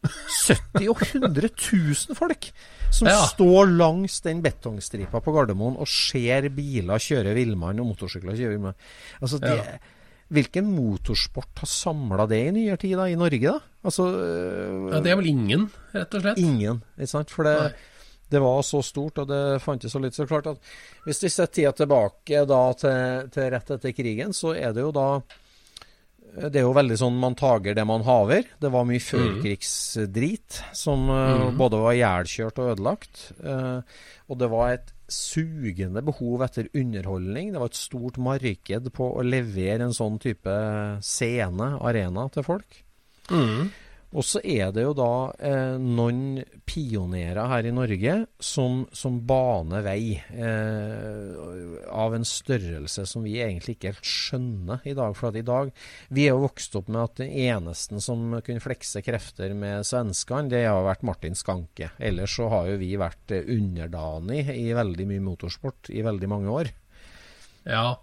70 og 100 000 folk som Ja. står langs den betongstripa på Gardermoen og ser biler kjøre villmann og motorsykler kjøre villmann. Altså, det, Ja. Hvilken motorsport har samla det i nyere tid da, i Norge, da? Altså Ja, det er vel ingen, rett og slett. Ingen, ikke sant? For det, det var så stort, og det fantes så litt. Så klart at hvis vi setter tida tilbake da til, til rett etter krigen, så er det jo da det er jo veldig sånn man tager det man haver. Det var mye førkrigsdrit som mm. både var ihjelkjørt og ødelagt. Eh, og det var et sugende behov etter underholdning. Det var et stort marked på å levere en sånn type scene, arena, til folk. Mm. Og så er det jo da eh, noen pionerer her i Norge som, som baner vei eh, av en størrelse som vi egentlig ikke helt skjønner i dag. For at i dag Vi er jo vokst opp med at den eneste som kunne flekse krefter med svenskene, det har vært Martin Skanke. Ellers så har jo vi vært eh, underdanig i veldig mye motorsport i veldig mange år Ja.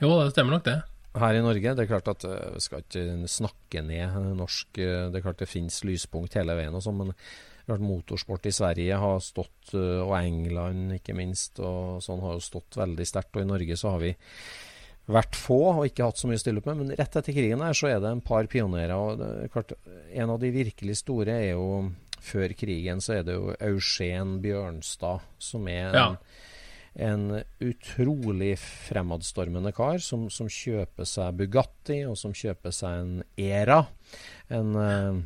Jo, det stemmer nok, det. Her i Norge. Det er klart at eh, vi skal ikke snakke ned norsk eh, Det er klart det finnes lyspunkt hele veien og sånn, men klart motorsport i Sverige har stått, eh, og England ikke minst, og sånn har jo stått veldig sterkt. Og i Norge så har vi vært få og ikke hatt så mye å stille opp med. Men rett etter krigen her så er det en par pionerer. og det er klart En av de virkelig store er jo Før krigen så er det jo Eugen Bjørnstad, som er Ja. en utrolig fremadstormende kar som, som kjøper seg Bugatti, og som kjøper seg en Era. En, eh,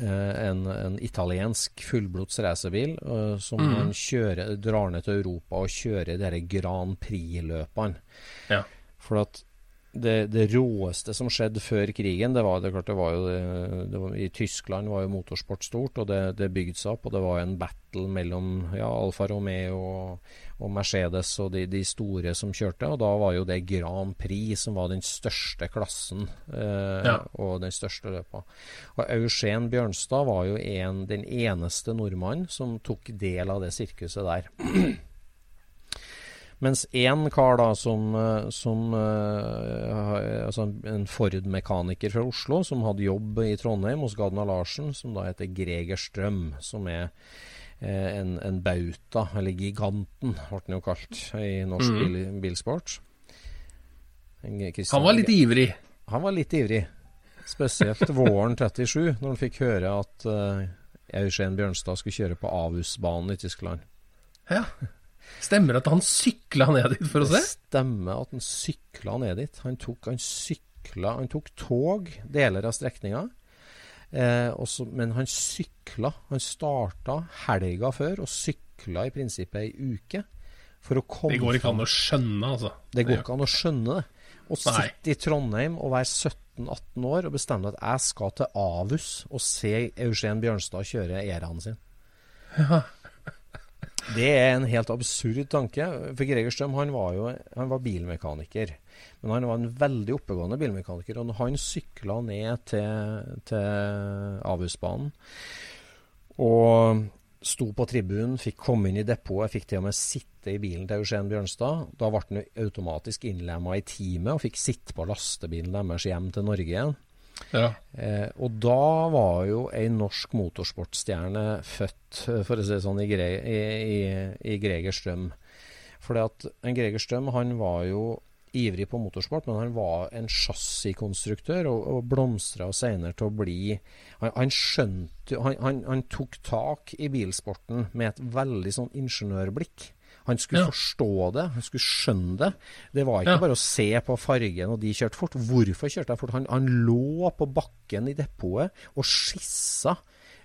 eh, en, en italiensk fullblods racerbil eh, som mm. han kjører, drar ned til Europa og kjører de Grand Prix-løpene. Ja. For at det, det råeste som skjedde før krigen, det var, det, klart, det var jo det, det var, I Tyskland var jo motorsport stort, og det, det bygde seg opp. Og det var en battle mellom ja, Alfa Romeo og, og Mercedes og de, de store som kjørte. Og da var jo det Grand Prix som var den største klassen eh, Ja. og den største løpa. Og Eugen Bjørnstad var jo en, den eneste nordmannen som tok del av det sirkuset der. Mens én kar da som, eh, som uh, altså en Ford-mekaniker fra Oslo, som hadde jobb i Trondheim hos Gadna Larsen, som da heter Greger Strøm, som er uh, en, en, bauta, eller giganten, ble den jo kalt i norsk mm. bil, bilsport. Han var litt ivrig? Han var litt ivrig. Spesielt våren 37, når han fikk høre at uh, Eugen Bjørnstad skulle kjøre på Avus-banen i Tyskland. Ja. Stemmer det at han sykla ned dit for å se? Det stemmer at han sykla ned dit. Han tok, han sykla, han tok tog deler av strekninga. Eh, også, men han sykla. Han starta helga før og sykla i prinsippet ei uke. For å komme Det går ikke an å skjønne, altså. Det går ikke an å skjønne det. Å sitte i Trondheim og være 17-18 år og bestemme at jeg skal til Avus og se Eugen Bjørnstad kjøre Eraen sin. Ja. Det er en helt absurd tanke. For Greger Strøm han var jo han var bilmekaniker. Men han var en veldig oppegående bilmekaniker. Og han sykla ned til, til Avhusbanen og sto på tribunen, fikk komme inn i depotet, fikk til og med sitte i bilen til Eugen Bjørnstad. Da ble han automatisk innlemma i teamet og fikk sitte på lastebilen deres hjem til Norge igjen. Ja. Eh, og da var jo ei norsk motorsportstjerne født, for å si det sånn, i, Gre i, i, i Greger Strøm. For en Greger Strøm han var jo ivrig på motorsport, men han var en chassiskonstruktør og, og blomstra senere til å bli Han, han skjønte han, han, han, tok tak i bilsporten med et veldig sånn ingeniørblikk. Han skulle ja. forstå det, han skulle skjønne det. Det var ikke ja. bare å se på fargen og de kjørte fort. Hvorfor kjørte de fort? Han, han lå på bakken i depotet og skissa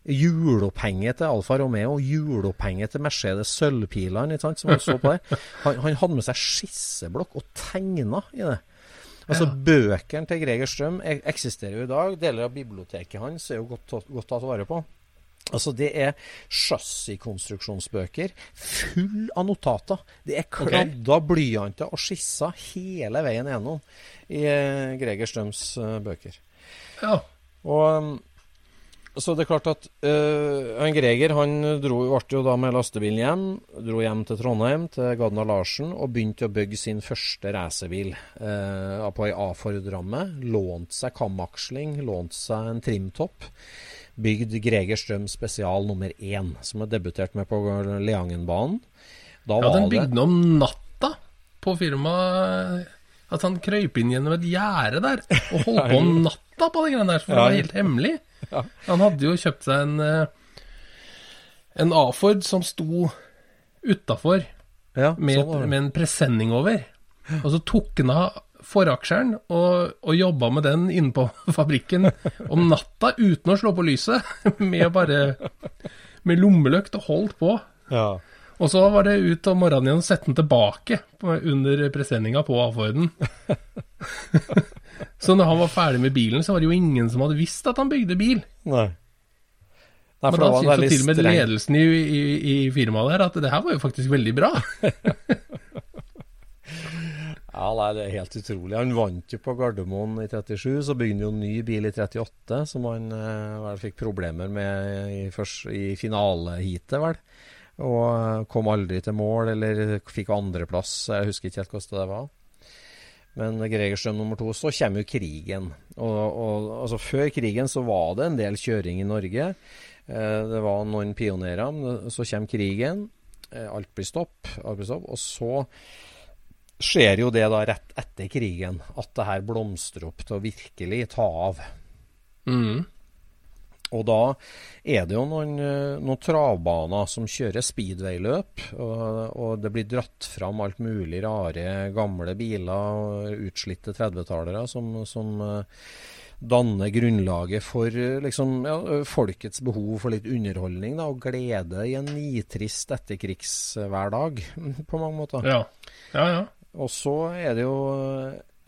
hjulopphenge til Alfa Romeo, hjulopphenge til Mercedes Sølvpilene, som han så på der. Han, han, hadde med seg skisseblokk og tegna i det. Altså ja. Bøkene til Greger Strøm eksisterer jo i dag. Deler av biblioteket hans er jo godt, godt tatt vare på. Altså Det er chassiskonstruksjonsbøker full av notater. Det er kladda okay. blyanter og skisser hele veien gjennom i uh, Greger Strøms uh, bøker. Ja. Og um, så det er klart at uh, han Greger han dro, ble jo da med lastebilen hjem. Dro hjem til Trondheim, til Gadna Larsen, og begynte å bygge sin første racerbil uh, på ei A-Ford-ramme. Lånte seg kamaksling, lånte seg en trimtopp bygd Greger Strøm spesial nummer én, som er debutert med på Leangenbanen. Da ja, den bygde han om natta på firmaet. At han krøyp inn gjennom et gjerde der og holdt på om natta på de greiene der, for det var helt hemmelig. Han hadde jo kjøpt seg en eh, en A-Ford som sto utafor med, med, en presenning over. Og så tok han av foraksjeren og, og jobba med den inne på fabrikken om natta uten å slå på lyset. Med bare med lommelykt og holdt på. Ja. Og så var det ut om morgenen igjen og sette den tilbake under presenninga på A-Forden. så når han var ferdig med bilen, så var det jo ingen som hadde visst at han bygde bil. Nei. Nei, Men da syntes jo til og med ledelsen i, i, i firmaet der at det her var jo faktisk veldig bra. Ja, nei, Det er helt utrolig. Han vant jo på Gardermoen i 37, så bygde han jo ny bil i 38, som han eh, fikk problemer med i, først, i finaleheatet, vel. Og eh, kom aldri til mål, eller fikk andreplass. Jeg husker ikke helt hvordan det var. Men Gregerstrøm nummer to. Så kommer jo krigen. Og, og, altså Før krigen så var det en del kjøring i Norge. Eh, det var noen pionerer. Så kommer krigen. Alt blir stopp. Alt blir stopp. Og så skjer jo det da rett etter krigen, at det her blomstrer opp til å virkelig ta av. Mm. Og da er det jo noen, eh, noen travbaner som kjører speedway-løp, og, og, det blir dratt fram alt mulig rare gamle biler, utslitte 30-tallere, som, som uh, danner grunnlaget for liksom, ja, folkets behov for litt underholdning da, og glede i en nitrist etterkrigshverdag, på mange måter. Ja, ja, ja. Og så er det jo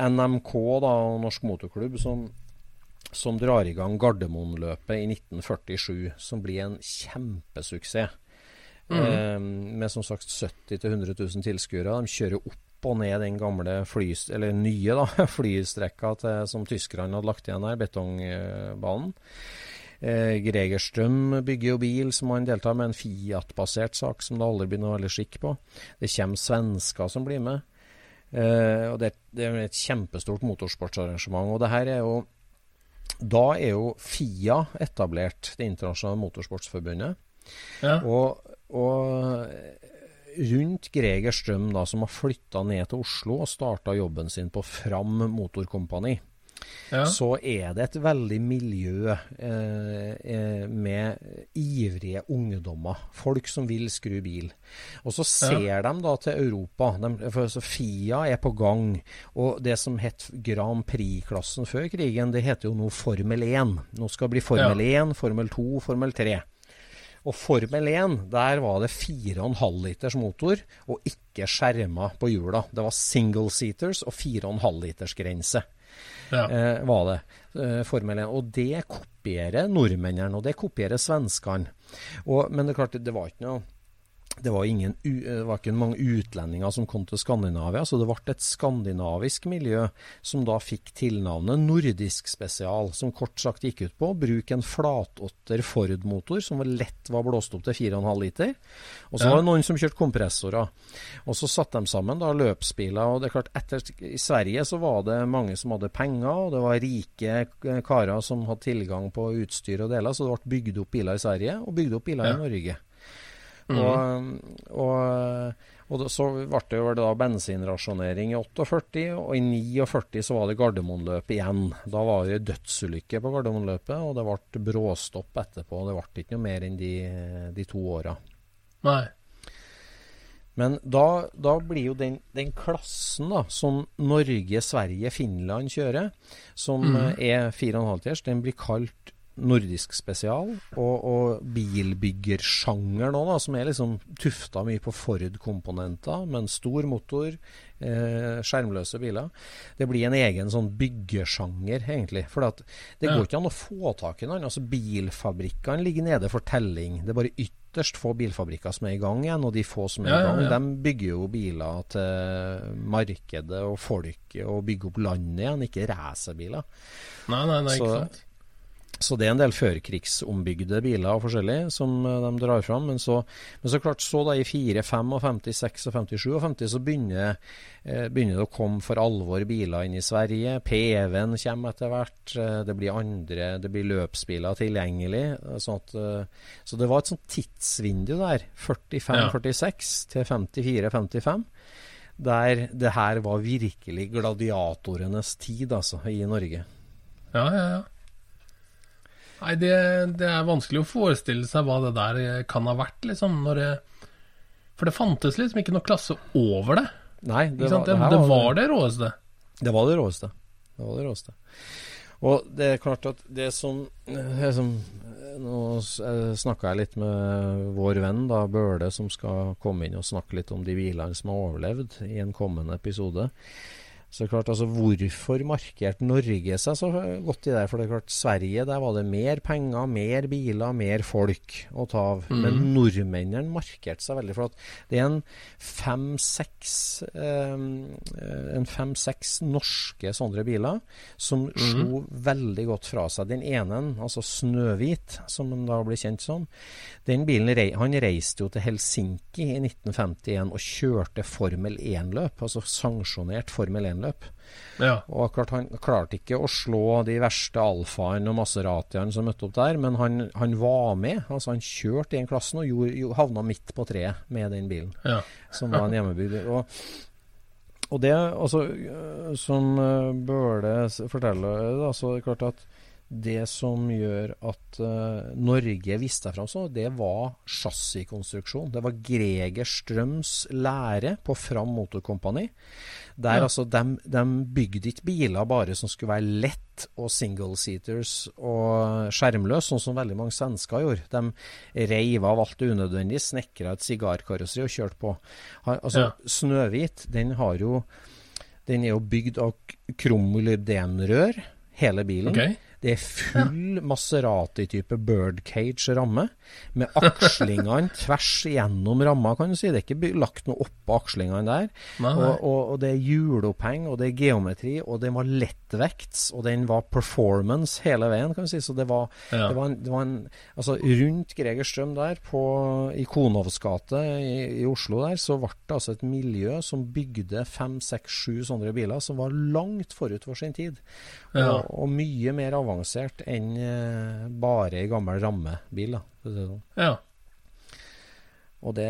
NMK, da, Norsk Motorklubb, som, som drar i gang Gardermoen-løpet i 1947, som blir en kjempesuksess. Mm. Eh, med som sagt 70 000-100 000 tilskuere. De kjører opp og ned den gamle fly, eller nye da, flystrekka til, som tyskerne hadde lagt igjen her, betongbanen. Eh, Gregerstrøm bygger jo bil som han deltar med, en Fiat-basert sak som det aldri blir noe veldig skikk på. Det kommer svensker som blir med. Eh, og det, det, er et kjempestort motorsportsarrangement. Og det her er jo Da er jo FIA etablert, Det internasjonale motorsportsforbundet. Ja. Og, og rundt Greger Strøm, da, som har flytta ned til Oslo og starta jobben sin på Fram Motorkompani, ja. så er det et veldig miljø eh, eh, med ivrige ungdommer. Folk som vil skru bil. Og så ser de da til Europa. De, for Fia er på gang. Og det som het Grand Prix-klassen før krigen, det heter jo nå Formel 1. Nå skal det bli Formel 1, Formel 2, Formel 3. Og Formel 1, der var det 4,5 liters motor, og ikke skjerma på hjula. Det var single seaters og 4,5 liters grense. Ja. Eh, var det. Eh, Formel 1. Og det kopierer nordmennene, og det kopierer svenskene. Men det er klart, det var ikke noe det var, ingen, det var, ikke mange utlendinger som kom til Skandinavia, så det ble et skandinavisk miljø som da fikk tilnavnet Nordisk Spesial, som kort sagt gikk ut på å bruke en flatåtter Ford-motor som lett var blåst opp til 4,5 liter. Og så Ja. var det noen som kjørte kompressorer. Og så satte de sammen da løpsbiler. og det er klart etter, I Sverige så var det mange som hadde penger, og det var rike karer som hadde tilgang på utstyr og deler, så det ble bygd opp biler i Sverige og bygd opp biler Ja. i Norge. Og, og, og så ble det jo da bensinrasjonering i 48, og i 49 så var det Gardermoenløpet igjen. Da var det dødsulykke på Gardermoenløpet, og det ble bråstopp etterpå. Det ble ikke noe mer enn de, de to åra. Nei. Men da, da blir jo den, den klassen da, som Norge, Sverige, Finland kjører, som mm. er 4,5-tiers, den blir kalt nordisk spesial. Og, og nå da, som er liksom tufta mye på Ford-komponenter, med en stor motor, eh, skjermløse biler. Det blir en egen sånn byggesjanger, egentlig. For det Ja. går ikke an å få tak i noen. Altså, bilfabrikkene ligger nede for telling. Det er bare ytterst få bilfabrikker som er i gang igjen, og de få som er Ja, i gang, ja. de bygger jo biler til markedet og folket, og bygger opp landet igjen, ikke racerbiler. Nei, nei, nei, ikke sant. Så det er en del førkrigsombygde biler og forskjellig som eh, de drar fram. Men så, men så klart, så da i 4, 55, 56 og 57 og 50 så begynner, eh, begynner det å komme for alvor biler inn i Sverige. PV-en kommer etter hvert. eh, Det blir andre, det blir løpsbiler tilgjengelig. eh, Sånn at, så det var et sånt tidsvindu der. 45-46 til 54-55. Der det her var virkelig gladiatorenes tid, altså, i Norge. Ja, ja, ja. Nei, det, det er vanskelig å forestille seg hva det der eh, kan ha vært, liksom. Når det, for det fantes liksom ikke noe klasse over det. Nei, det, var, Det, det var det råeste. Det var det råeste. Det var det råeste. Og det er klart at det som, det som Nå snakka jeg litt med vår venn da, Bøhle, som skal komme inn og snakke litt om de bilene som har overlevd i en kommende episode. Så det er klart, altså Hvorfor markerte Norge seg så godt i det? For det er klart, Sverige der var det mer penger, mer biler, mer folk å ta av. Men nordmennene markerte seg veldig. For at det er en fem-seks eh, En fem-seks norske sånne biler som slo veldig godt fra seg. Den ene, altså Snøhvit, som den da blir kjent som, den bilen han reiste jo til Helsinki i 1951 og kjørte Formel 1-løp, altså sanksjonert Formel 1-løp. Ja. Og akkurat Han klarte ikke å slå de verste alfaene og Maseratiene som møtte opp der, men han, han var med. altså Han kjørte i den klassen og gjorde, jo, havna midt på treet med den bilen, ja. som var en hjemmebygd. Og, og det, altså, øh, som øh, Bøhle forteller, da, så er det klart at det som gjør at uh, Norge viste seg fram sånn, det var chassiskonstruksjon. Det var Greger Strøms lære på Fram Motorkompani. Der Ja. altså, de, de bygde ikke biler bare som skulle være lett og single-seaters og skjermløs, sånn som veldig mange svensker gjorde. De reiv av alt det unødvendige, snekra et sigarkarosseri og kjørte på. Altså, Ja. Snøhvit, den har jo Den er jo bygd av kromolybdenrør, hele bilen. Ok. Det er full Maserati-type birdcage ramme, med akslingene tvers gjennom ramma, kan du si. Det er ikke lagt noe oppå akslingene der. Og, og, og det er hjuloppheng, og det er geometri, og den var lettvekts, og den var performance hele veien, kan du si. Så det var, Ja. det var, en, det var en Altså, rundt Greger Strøm der, på, i Konovs gate i, i Oslo der, så ble det altså et miljø som bygde fem, seks, sju sånne biler, som var langt forut for sin tid. Ja. Og, og mye mer avansert enn eh, bare ei gammel rammebil, da. sånn. ja. Og det,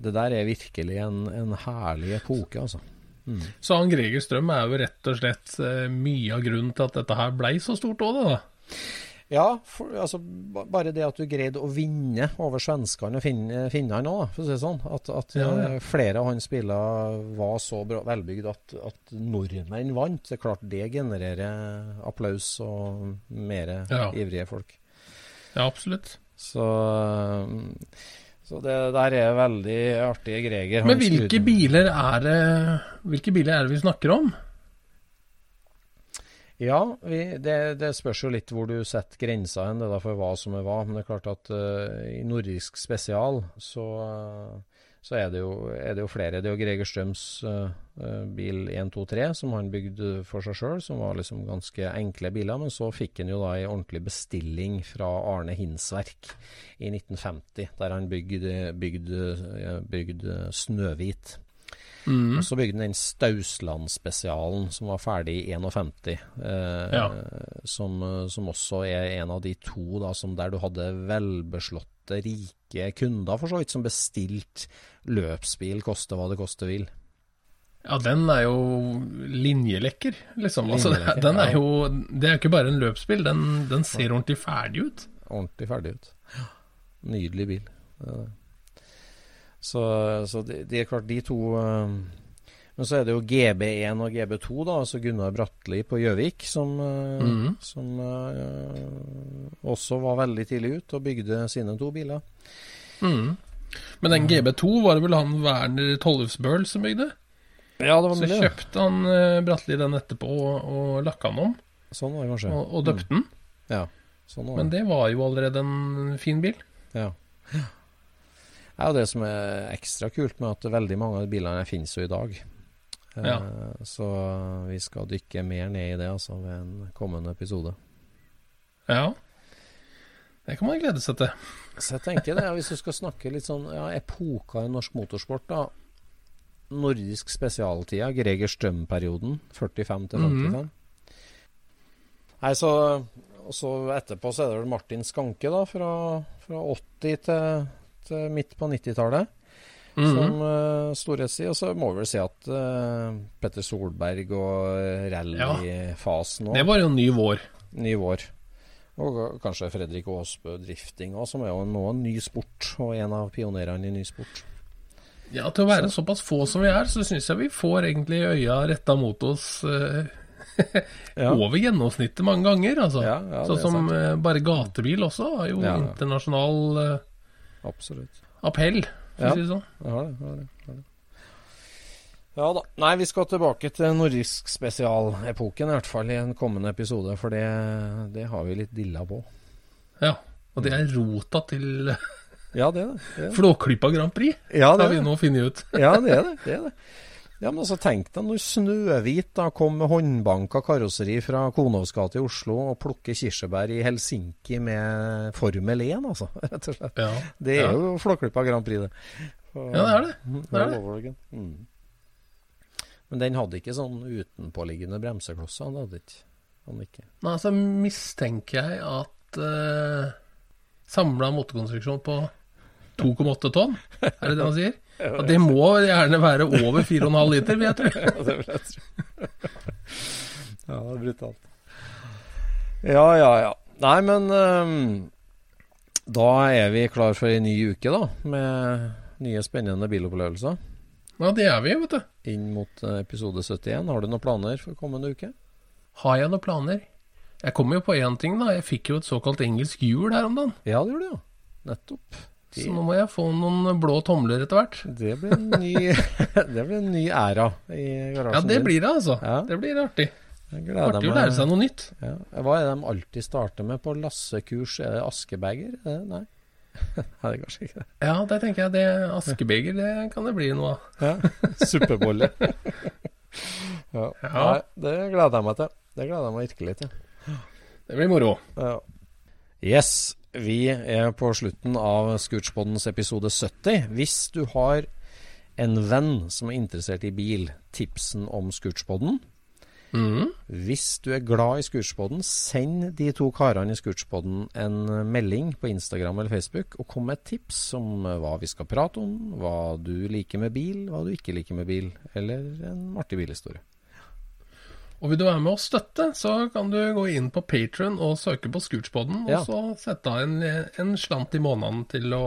det der er virkelig en, en herlig epoke, altså. Så han Greger Strøm er jo rett og slett eh, mye av grunnen til at dette her blei så stort òg, da. Ja, for, altså, bare det at du greide å vinne over svenskene og finne, finnene òg, for å si det sånn. At, at Ja, ja. eh, flere av hans biler var så bra, velbygd at, at nordmenn vant. Det er klart det genererer applaus og mer Ja. ivrige folk. Ja, absolutt. Så, så det der er veldig artige Greger. Men hvilke biler er det Hvilke biler er det vi snakker om? Ja, vi, det, det spørs jo litt hvor du setter grensa hen for hva som er hva. Men det er klart at uh, i nordisk spesial så, uh, så er, det jo, er det jo flere. Det er jo Greger Strøms eh, bil 123 som han bygde for seg sjøl, som var liksom ganske enkle biler. Men så fikk han jo da ei ordentlig bestilling fra Arne Hinsverk i 1950, der han bygde, bygde, bygde Snøhvit. Og så bygde den Stausland-spesialen som var ferdig i 51. Eh, Ja. som, eh, som også er en av de to da, som der du hadde velbeslåtte, rike kunder for så vidt, som bestilte løpsbil, koste hva det koste vil. Ja, den er jo linjelekker, liksom. Altså, Linjelekker, den er jo Det er jo ikke bare en løpsbil, den, den ser ordentlig ferdig ut. Ordentlig ferdig ut. Nydelig bil. Det er det. Så, så det, de er klart, de to eh, Men så er det jo GB1 og GB2, da, altså Gunnar Bratli på Gjøvik, som, mm. Som uh, også var veldig tidlig ut og bygde sine to biler. Mm. Men den GB2 var det vel han Werner Tollefsbøl som bygde? Ja, det var Så mulig. ja. kjøpte han Bratli den etterpå og, og lakka den om, Sånn var det kanskje. og, og døpte den. Ja, sånn var Men det. det var jo allerede en fin bil. Ja. Det er jo det som er ekstra kult med at veldig mange av de bilene finnes jo i dag. Eh, Ja. Så vi skal dykke mer ned i det altså ved en kommende episode. Ja. Det kan man glede seg til. Så jeg tenker det, hvis du skal snakke litt sånn ja, epoka i norsk motorsport, da. Nordisk spesialtida, Greger Strøm-perioden, 45 til 55. Nei, så så etterpå så er det vel Martin Skanke, da, fra, fra 80 til, til midt på 90-tallet. Mhm. Som uh, storhetstid. Og så må vi vel si at uh, Petter Solberg og eh, rallyfasen òg. Det var jo ny vår. Ny vår. Og kanskje Fredrik Aasbø drifting òg, som er jo nå en ny sport, og en av pionerene i ny sport. Ja, til å være såpass få som vi er, så syns jeg vi får egentlig øya retta mot oss uh, Ja. over gjennomsnittet mange ganger, altså. Ja, ja, sånn som sant. eh, bare gatebil også har jo Ja, ja. internasjonal eh, Absolutt. appell, for Ja. å si det sånn. Ja, det. Har det. Ja da. Nei, vi skal tilbake til nordisk spesialepoken, i hvert fall i en kommende episode, for det, det har vi litt dilla på. Ja. Og det er rota til Ja, det er det. det, er det. Flåklypa Grand Prix, Ja, det har vi nå funnet ut. Ja, det er det. det, er det. Ja, men altså Tenk deg når Snøhvit da kom med håndbanka karosseri fra Konovs gate i Oslo og plukker kirsebær i Helsinki med Formel 1, altså. Rett og slett. Ja, Det er ja. jo Flåklypa Grand Prix, det. Og- Ja, det er det. Mm, Det er det. Mm. Men den hadde ikke sånn utenpåliggende bremseklosser. Den hadde ikke. Han ikke. Nei, så mistenker jeg at uh, samla motorkonstruksjon på 2,8 tonn, er det det man sier? Ja, det må gjerne være over 4,5 liter, vil jeg tro. Ja, det er brutalt. Ja, ja, ja. Nei, men um, da er vi klar for ei ny uke, da. Med nye spennende bilopplevelser. Ja, det er vi, vet du. Inn mot eh, episode 71. Har du noen planer for kommende uke? Har jeg noen planer? Jeg kom jo på én ting, da. Jeg fikk jo et såkalt engelsk hjul her om dagen. Ja, det gjorde du, ja. Nettopp. Det, Så nå må jeg få noen blå tomler etter hvert. det blir en ny Det blir en ny æra i garasjen Ja, det blir det, altså. Ja. Det blir artig. Artig å lære seg noe nytt. Ja. Hva er det de alltid starter med på lassekurs? Er det askebeger? Er Nei. Nei, det kanskje ikke det. Ja, det tenker jeg. Det Askebeger, det kan det bli noe av. Ja. Suppebolle. ja. Ja. Nei, det gleder jeg meg til. Det gleder jeg meg virkelig til. Det blir moro. Ja. Yes, vi er på slutten av Scootspodens episode 70. Hvis du har en venn som er interessert i bil, tipsen om Scootspoden. Mm. Hvis du er glad i Scootspoden, send de to karene i Scootspoden en melding på Instagram eller Facebook, og kom med et tips om hva vi skal prate om, hva du liker med bil, hva du ikke liker med bil, eller en artig bilhistorie. Og vil du være med og støtte, så kan du gå inn på Patron og søke på Scootspoden, Ja. og så sette av en, en slant i måneden til å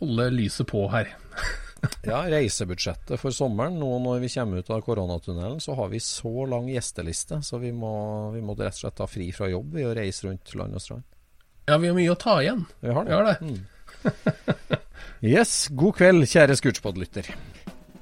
holde lyset på her. Ja, reisebudsjettet for sommeren, nå når vi kommer ut av koronatunnelen, så har vi så lang gjesteliste, så vi må, vi må rett og slett ta fri fra jobb ved å reise rundt land og strand. Ja, vi har mye å ta igjen. Vi har Vi det. har det. Yes, god kveld, kjære Scootspod-lytter.